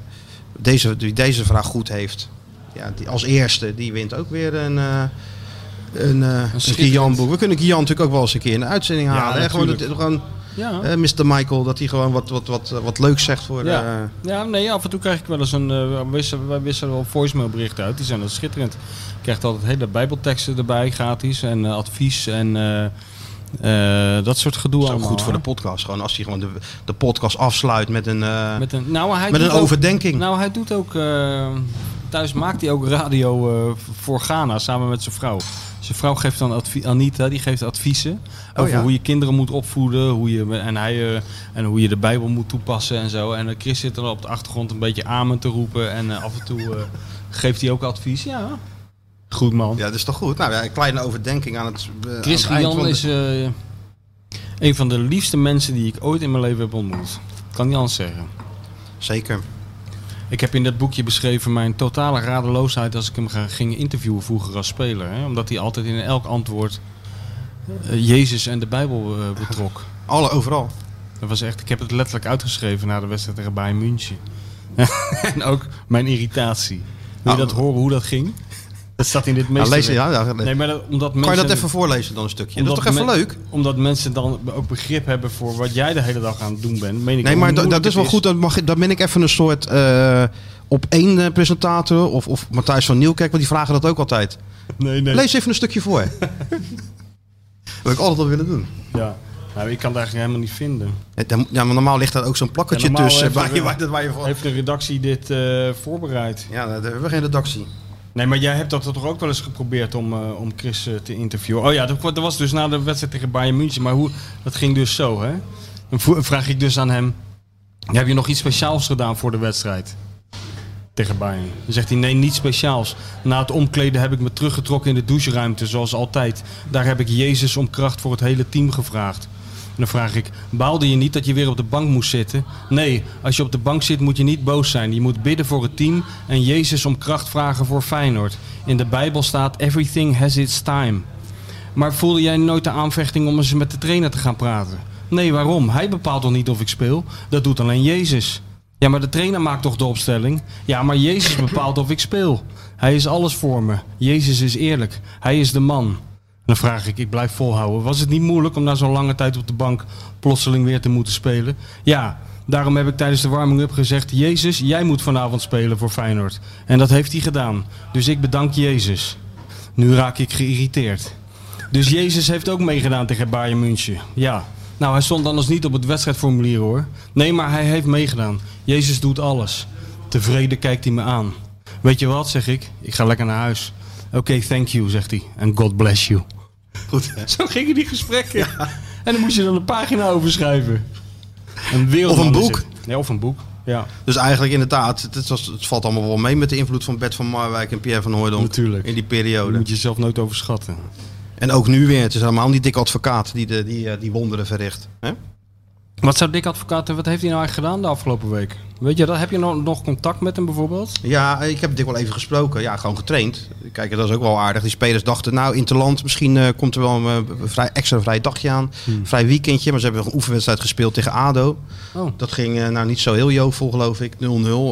deze, die deze vraag goed heeft, ja, die, als eerste, die wint ook weer een, eh een, een Kian boek. We kunnen Kian natuurlijk ook wel eens een keer in de uitzending Ja, halen. hè? Gewoon, gewoon Ja. eh, Mr. Michael, dat hij gewoon wat, wat, wat, wat leuks zegt voor... Ja. eh, ja, nee, af en toe krijg ik wel eens een... wij wisselen, wij wisselen wel voicemailberichten uit. Die zijn dan schitterend. Je krijgt altijd hele bijbelteksten erbij, gratis. En advies en dat soort gedoe is ook allemaal. goed voor de podcast. Gewoon als hij gewoon de, de podcast afsluit met een, Met een, nou, hij met een ook- overdenking. Nou, hij doet ook... thuis maakt hij ook radio voor Ghana samen met zijn vrouw. Zijn vrouw geeft dan adviezen, Anita, die geeft adviezen Oh, over ja. hoe je kinderen moet opvoeden, hoe je, en, hij, eh, en hoe je de Bijbel moet toepassen en zo. En eh, Chris zit er op de achtergrond een beetje amen te roepen en eh, af en toe geeft hij ook advies. Ja, goed man. Ja, dat is toch goed? Nou ja, een kleine overdenking aan het, aan Chris het Jan de- is een van de liefste mensen die ik ooit in mijn leven heb ontmoet. Kan niet anders zeggen. Zeker. Ik heb in dat boekje beschreven mijn totale radeloosheid als ik hem ging interviewen vroeger als speler. Hè? Omdat hij altijd in elk antwoord eh, Jezus en de Bijbel eh, betrok. Alle, overal. Dat was echt, ik heb het letterlijk uitgeschreven na de wedstrijd tegen Bayern München. en ook mijn irritatie. Wil je Nou, dat horen hoe dat ging? Dat staat in dit meeste... lees, ja, ja, Nee, maar dat, omdat Kan je mensen, dat even voorlezen dan een stukje? Dat is toch even leuk? Omdat mensen dan ook begrip hebben voor wat jij de hele dag aan het doen bent. Meen ik Nee, maar dat is wel goed. Dan, mag, dan ben ik even een soort eh, op één eh, presentator. Of, of Matthijs van Nieuwkerk, want die vragen dat ook altijd. Nee, nee. Lees even een stukje voor. dat heb ik altijd wel willen doen. Ja, nou, ik kan het eigenlijk helemaal niet vinden. Ja, maar normaal ligt daar ook zo'n plakketje Ja, tussen. heeft Waar de- je, waar, waar je voor... Heeft de redactie dit eh, voorbereid? Ja, daar hebben we geen redactie. Nee, maar jij hebt dat toch ook wel eens geprobeerd om, eh, om Chris eh, te interviewen? Oh ja, dat, dat was dus na de wedstrijd tegen Bayern München. Maar hoe, dat ging dus zo, hè? Dan vraag ik dus aan hem... Heb je nog iets speciaals gedaan voor de wedstrijd? Tegen Bayern. Dan zegt hij, nee, niets speciaals. Na het omkleden heb ik me teruggetrokken in de doucheruimte, zoals altijd. Daar heb ik Jezus om kracht voor het hele team gevraagd. Dan vraag ik, baalde je niet dat je weer op de bank moest zitten? Nee, als je op de bank zit moet je niet boos zijn. Je moet bidden voor het team en Jezus om kracht vragen voor Feyenoord. In de Bijbel staat, everything has its time. Maar voelde jij nooit de aanvechting om eens met de trainer te gaan praten? Nee, waarom? Hij bepaalt toch niet of ik speel? Dat doet alleen Jezus. Ja, maar de trainer maakt toch de opstelling? Ja, maar Jezus bepaalt of ik speel. Hij is alles voor me. Jezus is eerlijk. Hij is de man. Dan vraag ik, ik blijf volhouden. Was het niet moeilijk om na zo'n lange tijd op de bank plotseling weer te moeten spelen? Ja, daarom heb ik tijdens de warming-up gezegd... Jezus, jij moet vanavond spelen voor Feyenoord. En dat heeft hij gedaan. Dus ik bedank Jezus. Nu raak ik geïrriteerd. Dus Jezus heeft ook meegedaan tegen Bayern München. Ja. Nou, hij stond anders niet op het wedstrijdformulier hoor. Nee, maar hij heeft meegedaan. Jezus doet alles. Tevreden kijkt hij me aan. Weet je wat, zeg ik? Ik ga lekker naar huis. Oké, thank you, zegt hij. En God bless you. Goed. Zo gingen die gesprekken. En dan moest je dan een pagina over schrijven. Een wereldman Of een boek. Ja, of een boek. Ja. Dus eigenlijk inderdaad, het, het, was, het valt allemaal wel mee met de invloed van Bert van Marwijk en Pierre van Hooydonk. Natuurlijk. In die Dat periode. moet je zelf nooit overschatten. En ook nu weer. Het is helemaal niet dik advocaat die, de, die, eh, die wonderen verricht. Hè? Wat zou Dick Advocaat, wat heeft hij nou eigenlijk gedaan de afgelopen week? Weet je dat? Heb je nog, nog contact met hem bijvoorbeeld? Ja, ik heb Dick wel even gesproken. Ja, gewoon getraind. Kijk, dat is ook wel aardig. Die spelers dachten, nou, Interland, misschien eh, komt er wel een eh, vrij, extra vrij dagje aan. Vrij weekendje. Maar ze hebben een oefenwedstrijd gespeeld tegen ADO. Oh. Dat ging eh, nou niet zo heel jovel, geloof ik. 0-0.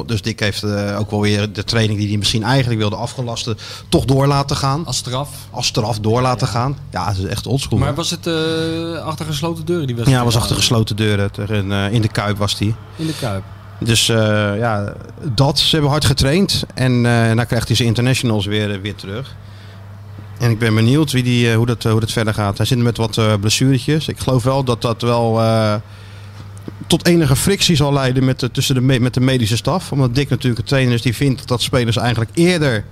Dus Dick heeft ook wel weer de training die hij misschien eigenlijk wilde afgelasten, toch door laten gaan. Als straf. Als straf door laten gaan. Ja, dat is echt oldschool. Maar hoor. was het achter gesloten deuren die Ja, wedstrijd? was achter gesloten deuren. Eh, in de Kuip was die. In de Kuip. Dus eh, ja, dat. Ze hebben hard getraind. En eh dan krijgt hij zijn internationals weer, weer terug. En ik ben benieuwd wie die, eh, hoe, dat, eh, hoe dat verder gaat. Hij zit met wat eh blessuretjes. Ik geloof wel dat dat wel eh, tot enige frictie zal leiden met de, tussen de, me- met de medische staf. Omdat Dick natuurlijk een trainer is die vindt dat spelers eigenlijk eerder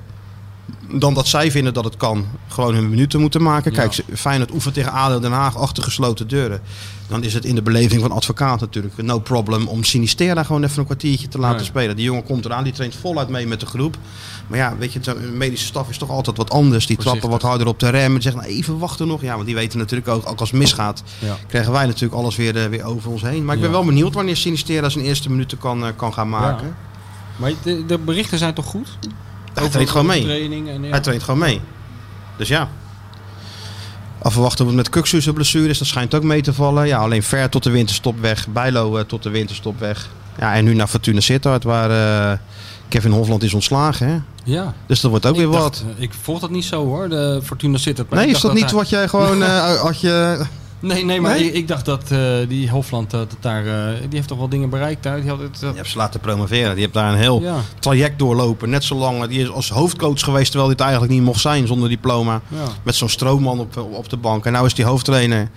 dan dat zij vinden dat het kan, gewoon hun minuten moeten maken. Kijk, Feyenoord oefent tegen ADO Den Haag achter gesloten deuren. Dan is het in de beleving van advocaat natuurlijk no problem om Sinistera gewoon even een kwartiertje te laten Nee. spelen. Die jongen komt eraan, die traint voluit mee met de groep. Maar ja, weet je, de medische staf is toch altijd wat anders. Die trappen wat harder op de rem en zeggen nou, even wachten nog. Ja, want die weten natuurlijk ook, ook als het misgaat, Ja. krijgen wij natuurlijk alles weer, eh, weer over ons heen. Maar ik ben Ja. wel benieuwd wanneer Sinistera zijn eerste minuten kan, eh, kan gaan maken. Ja. Maar de, de berichten zijn toch goed? Hij traint gewoon mee. Training en, ja. Hij traint gewoon mee. Dus ja. Afwachten met Kuksu zijn blessure is. Dat schijnt ook mee te vallen. Ja, alleen ver tot de winterstop weg. Bijlo eh, tot de winterstop weg. Ja, en nu naar Fortuna Sittard waar eh, Kevin Hofland is ontslagen. Hè? Ja. Dus dat wordt ook Ik weer dacht, wat. eh, ik volg dat niet zo hoor, de Fortuna Sittard. maar Nee, is dat niet hij- wat jij gewoon eh, had je... Nee, nee, maar Nee? Ik, ik dacht dat eh, die Hofland, dat daar, eh, die heeft toch wel dingen bereikt daar. Die had het, eh, Je hebt ze laten promoveren. Die heeft daar een heel Ja. traject doorlopen. Net zo lang. Die is als hoofdcoach geweest terwijl hij het eigenlijk niet mocht zijn zonder diploma. Ja. Met zo'n stroomman op, op de bank. En nou is die hoofdtrainer.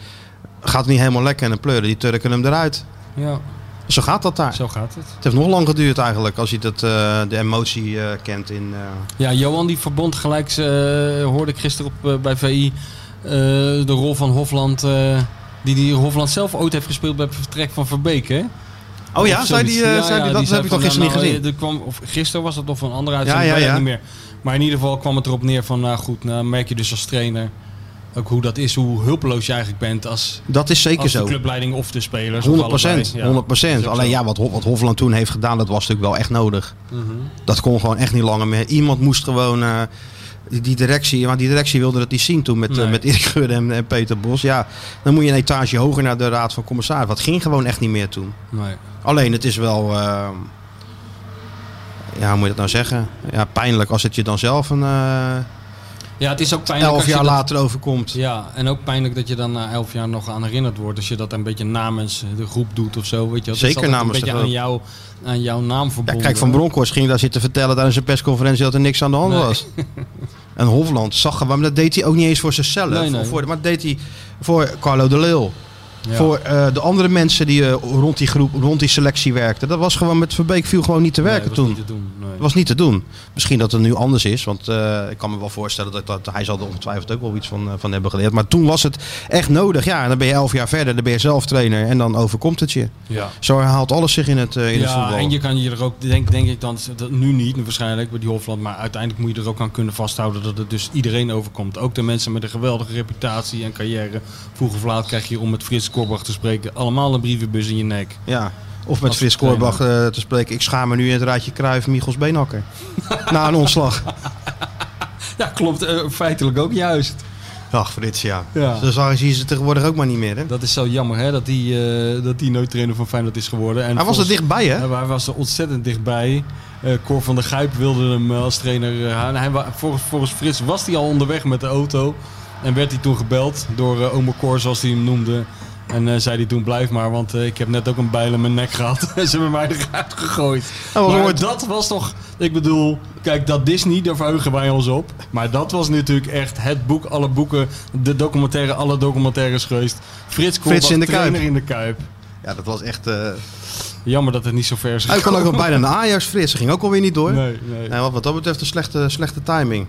Gaat niet helemaal lekker en een pleuren. Die turken hem eruit. ja. Zo gaat dat daar. Zo gaat het. Het heeft nog lang geduurd eigenlijk, als je dat, eh, de emotie eh, kent in... eh, Ja, Johan die verbond gelijk, hoorde ik gisteren op, bij VI, de rol van Hofland, eh, die die Hofland zelf ooit heeft gespeeld bij het vertrek van Verbeek, hè? Oh ja, Of zei die, eh, zei die- dat zei heb ik toch van, gisteren nou, niet gezien. eh, Er kwam, of gisteren was het of een andere uitzending, Ja, ja, ja. niet meer. Maar in ieder geval kwam het erop neer van, nou goed, nou merk je dus als trainer ook hoe dat is, hoe hulpeloos je eigenlijk bent als, Dat is zeker als de zo. clubleiding of de spelers. 100 of allebei. Ja, 100 dat is ook Alleen zo. ja, wat, wat Hofland toen heeft gedaan, dat was natuurlijk wel echt nodig. Mhm. Dat kon gewoon echt niet langer meer. Iemand moest gewoon... eh, die- directie, maar die directie wilde het niet zien toen met, eh, met Erik Gudde en, en Peter Bos. Ja, dan moet je een etage hoger naar de raad van commissaris. Dat ging gewoon echt niet meer toen. Nee. Alleen het is wel, eh, ja, hoe moet je dat nou zeggen? Ja, pijnlijk als het je dan zelf een eh, Ja, het is ook pijnlijk elf jaar dat- later overkomt. Ja, en ook pijnlijk dat je dan na elf jaar nog aan herinnerd wordt. Als je dat een beetje namens de groep doet of zo. Weet je, is Zeker altijd namens een de beetje aan, jou, aan jouw naam Ja, verbonden. kijk, Van Bronckhorst ging daar zitten vertellen tijdens een persconferentie dat er niks aan de hand Nee. was. En Hofland zag gewoon, maar dat deed hij ook niet eens voor zichzelf. Nee, Voor, maar dat deed hij voor Carlo de Leeuw. Ja. Voor eh, de andere mensen die eh, rond die groep, rond die selectie werkten. Dat was gewoon met Verbeek viel gewoon niet te werken dat toen. niet te doen. Nee. Dat was niet te doen. Misschien dat het nu anders is. Want eh, ik kan me wel voorstellen dat, dat hij zal er ongetwijfeld ook wel iets van, eh, van hebben geleerd. Maar toen was het echt nodig. Ja, en dan ben je elf jaar verder. Dan ben je zelf trainer. En dan overkomt het je. Ja. Zo herhaalt alles zich in het, eh, in het Ja, voetbal. en je kan je er ook, denk, denk ik dan, dat nu niet waarschijnlijk bij die Hofland, maar uiteindelijk moet je er ook aan kunnen vasthouden dat het dus iedereen overkomt. Ook de mensen met een geweldige reputatie en carrière. Vroeg of laat krijg je, om met Frits Korbach te spreken, allemaal een brievenbus in je nek. Ja. Of met Frits trainer. Korbach eh, te spreken. Ik schaam me nu in het raadje Kruif, Michels Beenhakker. Na een ontslag. Ja, klopt. eh, feitelijk ook juist. Ach, Frits, ja. Ja. Zo zag je ze tegenwoordig ook maar niet meer. Hè? Dat is zo jammer hè, dat hij eh, dat die nooit trainer van Feyenoord is geworden. En Hij was er dichtbij, hè? Hij was er ontzettend dichtbij. Cor van der Gijp wilde hem als trainer halen. Hij, volgens, volgens Frits was hij al onderweg met de auto. En werd hij toen gebeld door eh Ome Cor, zoals hij hem noemde. En eh, zei hij toen, blijf maar, want eh, ik heb net ook een bijl in mijn nek gehad. en ze hebben mij eruit gegooid. Dat was maar dat was toch, ik bedoel, kijk, dat Disney, daar verheugen wij ons op. Maar dat was natuurlijk echt het boek, alle boeken, de documentaire, alle documentaires geweest. Frits Frits in de trainer Kuip. in de Kuip. Ja, dat was echt... eh Jammer dat het niet zo ver is Hij kon ook nog bijna naar Ajax, Frits. Ze ging ook alweer niet door. Nee, nee. Wat dat betreft een slechte, slechte timing.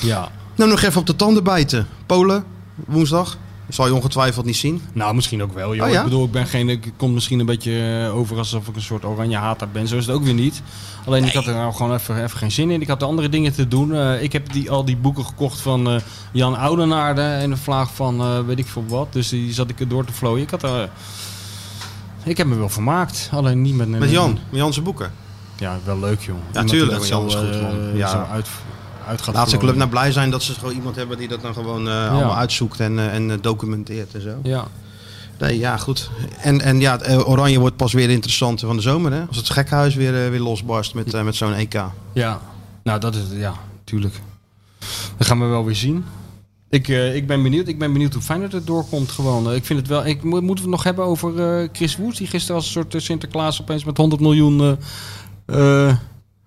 Ja. Nou, nog even op de tanden bijten. Polen, woensdag. Dat zal je ongetwijfeld niet zien. Nou, misschien ook wel. Joh. Oh ja? Ik bedoel, ik ben geen. Ik kom misschien een beetje eh, over alsof ik een soort oranje hater ben. Zo is het ook weer niet. Alleen ik had er nou gewoon even, even geen zin in. Ik had de andere dingen te doen. Eh, ik heb die, al die boeken gekocht van eh, Jan Oudenaarde en de vlaag van weet ik veel wat. Dus die zat ik er door te vlooien. Ik had er. ik heb me wel vermaakt. Alleen niet met. Met Jan, met Jan zijn boeken. Ja, wel leuk joh. Ja, Iemand tuurlijk, die dat Jan is goed, man. Ja. zo uit, uit gaat Laat zijn club nou blij zijn dat ze gewoon iemand hebben die dat dan gewoon eh, allemaal uitzoekt en, eh, en eh, documenteert en zo. Ja. Nee, ja, goed. En, en ja, Oranje wordt pas weer interessant van de zomer, hè? Als het gekhuis weer, weer losbarst met, met zo'n EK. Ja, nou dat is ja, tuurlijk. Dat gaan we wel weer zien. Ik, ik ben benieuwd. Ik ben benieuwd hoe Feyenoord het doorkomt gewoon. Ik vind het wel. Ik, mo- moeten we het nog hebben over Chris Woes die gisteren als een soort Sinterklaas opeens met 100 miljoen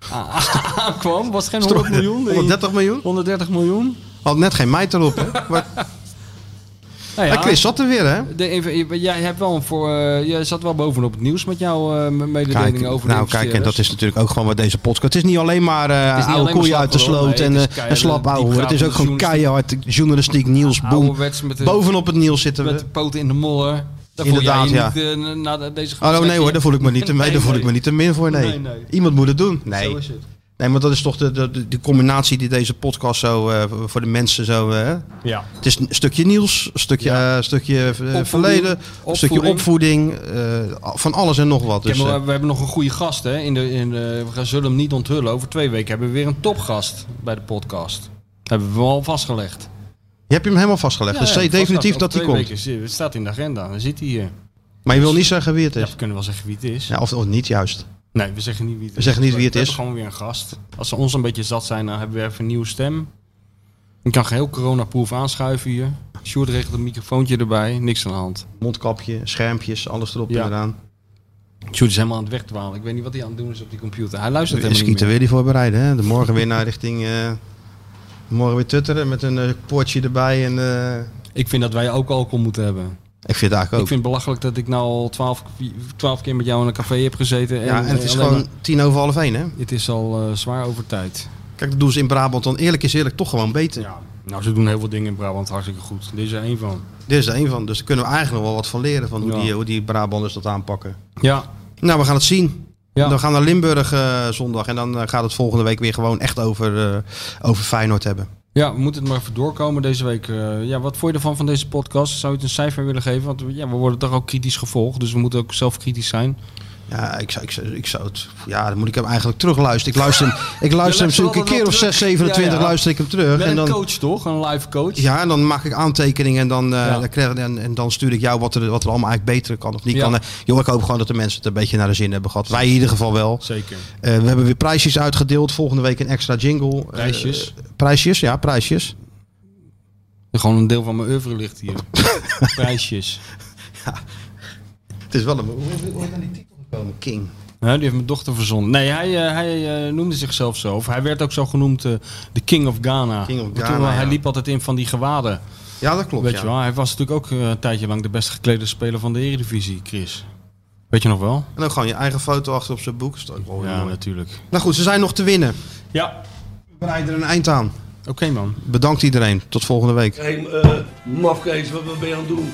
aankwam? Was het geen 100 miljoen? 130 miljoen? 130 miljoen. Had net geen meid erop, hè? Maar, Nou ja, Chris zat er weer, hè? de, even, jij hebt wel een voor. jij zat wel bovenop het nieuws met jouw eh, mededelingen Kijk, over de nou, kijk, en dat is natuurlijk ook gewoon wat deze podcast. Het is niet alleen maar is niet oude koeien uit de sloot nee, en, en slap ouwe. Het is ook gewoon keihard journalistiek, nieuws, boom. Met de- Bovenop het nieuws zitten we. Met de poten in de modder. Daar voel Inderdaad, jij ja. je niet eh, na de- deze Oh nee hoor, daar voel ik me niet te, nee, daar voel ik me niet te min voor. Nee. Iemand moet het doen. Nee. Zo is het. Nee, maar dat is toch de, de, de, combinatie die deze podcast zo eh, voor de mensen zo. eh, Ja. Het is een stukje nieuws, een stukje, stukje Opvoeding, verleden, een stukje opvoeding. van alles en nog wat. Dus, eh, we hebben nog een goede gast. Hè? In de, in de, we gaan- zullen hem niet onthullen. Over twee weken hebben we weer een topgast bij de podcast. Hebben we al vastgelegd. Je hebt hem helemaal vastgelegd. dus Ja, ja, definitief dat hij komt. weken. Het staat in de agenda. Dan zit hij hier. Maar je wil niet zeggen wie het Ja, is. we kunnen wel zeggen wie het is. Ja, of, of niet juist. Nee, we zeggen niet wie het We is. zeggen niet wie het We is. hebben gewoon weer een gast. Als ze ons een beetje zat zijn, dan hebben we even een nieuwe stem. Ik kan geheel coronaproof aanschuiven hier. Sjoerd regelt een microfoontje erbij. Niks aan de hand. Mondkapje, schermpjes, alles erop Ja. en eraan. Sjoerd is helemaal aan het wegdwalen. Ik weet niet wat hij aan het doen is op die computer. Hij luistert We helemaal niet meer. weer die voorbereiden. Hè? De morgen weer naar richting... eh, morgen weer tutteren met een eh, poortje erbij. En, eh, Ik vind dat wij ook alcohol moeten hebben. Ik vind het eigenlijk Ik ook. vind het belachelijk dat ik nou al twaalf, twaalf keer met jou in een café heb gezeten. ja, en het is alleen gewoon maar- tien over half één, hè? Het is al eh, zwaar over tijd. Kijk, dat doen ze in Brabant dan eerlijk is eerlijk toch gewoon beter. Nou, ze doen heel veel dingen in Brabant hartstikke goed. Dit is er één van. Dit is er één van. Dus daar kunnen we eigenlijk nog wel wat van leren. Van hoe, Ja. die, hoe die Brabanders dat aanpakken. Ja. Nou, we gaan het zien. Ja. Dan gaan we naar Limburg eh, zondag. En dan eh, gaat het volgende week weer gewoon echt over, eh, over Feyenoord hebben. Ja, we moeten het maar even doorkomen deze week. Ja, wat vond je ervan van deze podcast? Zou je het een cijfer willen geven? Want ja, we worden toch ook kritisch gevolgd. Dus we moeten ook zelf kritisch zijn. Ja, ik zou, ik, zou, ik zou het... Ja, dan moet ik hem eigenlijk terugluisteren. Ik luister hem, ik luister hem zo'n keer of wel 6, terug. 27 Ja, ja. luister ik hem terug. Met en een dan, coach toch? Een live coach? Ja, en dan maak ik aantekeningen en dan, eh, Ja. dan, krijg, en, en dan stuur ik jou wat er, wat er allemaal eigenlijk beter kan of niet Ja. kan. Eh, Joh, ik hoop gewoon dat de mensen het een beetje naar de zin hebben gehad. Wij in ieder geval wel. Zeker. Eh, we hebben weer prijsjes uitgedeeld. Volgende week een extra jingle. Prijsjes? prijsjes, ja, prijsjes. Gewoon een deel van mijn oeuvre ligt hier. Prijsjes. Het is wel een... Gekomen? King. Ja, die heeft mijn dochter verzonnen. Nee, hij, eh, hij eh, noemde zichzelf zo. Of hij werd ook zo genoemd eh, de King of Ghana. King of Want toen, Hij liep altijd in van die gewaden. Ja, dat klopt. Weet ja. je wel, hij was natuurlijk ook een tijdje lang de best geklede speler van de Eredivisie, Chris. Weet je nog wel? En ook gewoon je eigen foto achter op zijn boek. Dat is ook wel Ja, mooi. natuurlijk. Nou goed, ze zijn nog te winnen. Ja. We bereiden er een eind aan. Oké man. Bedankt iedereen. Tot volgende week. Hé, hey, eh, mafkees, wat, wat ben je aan het doen?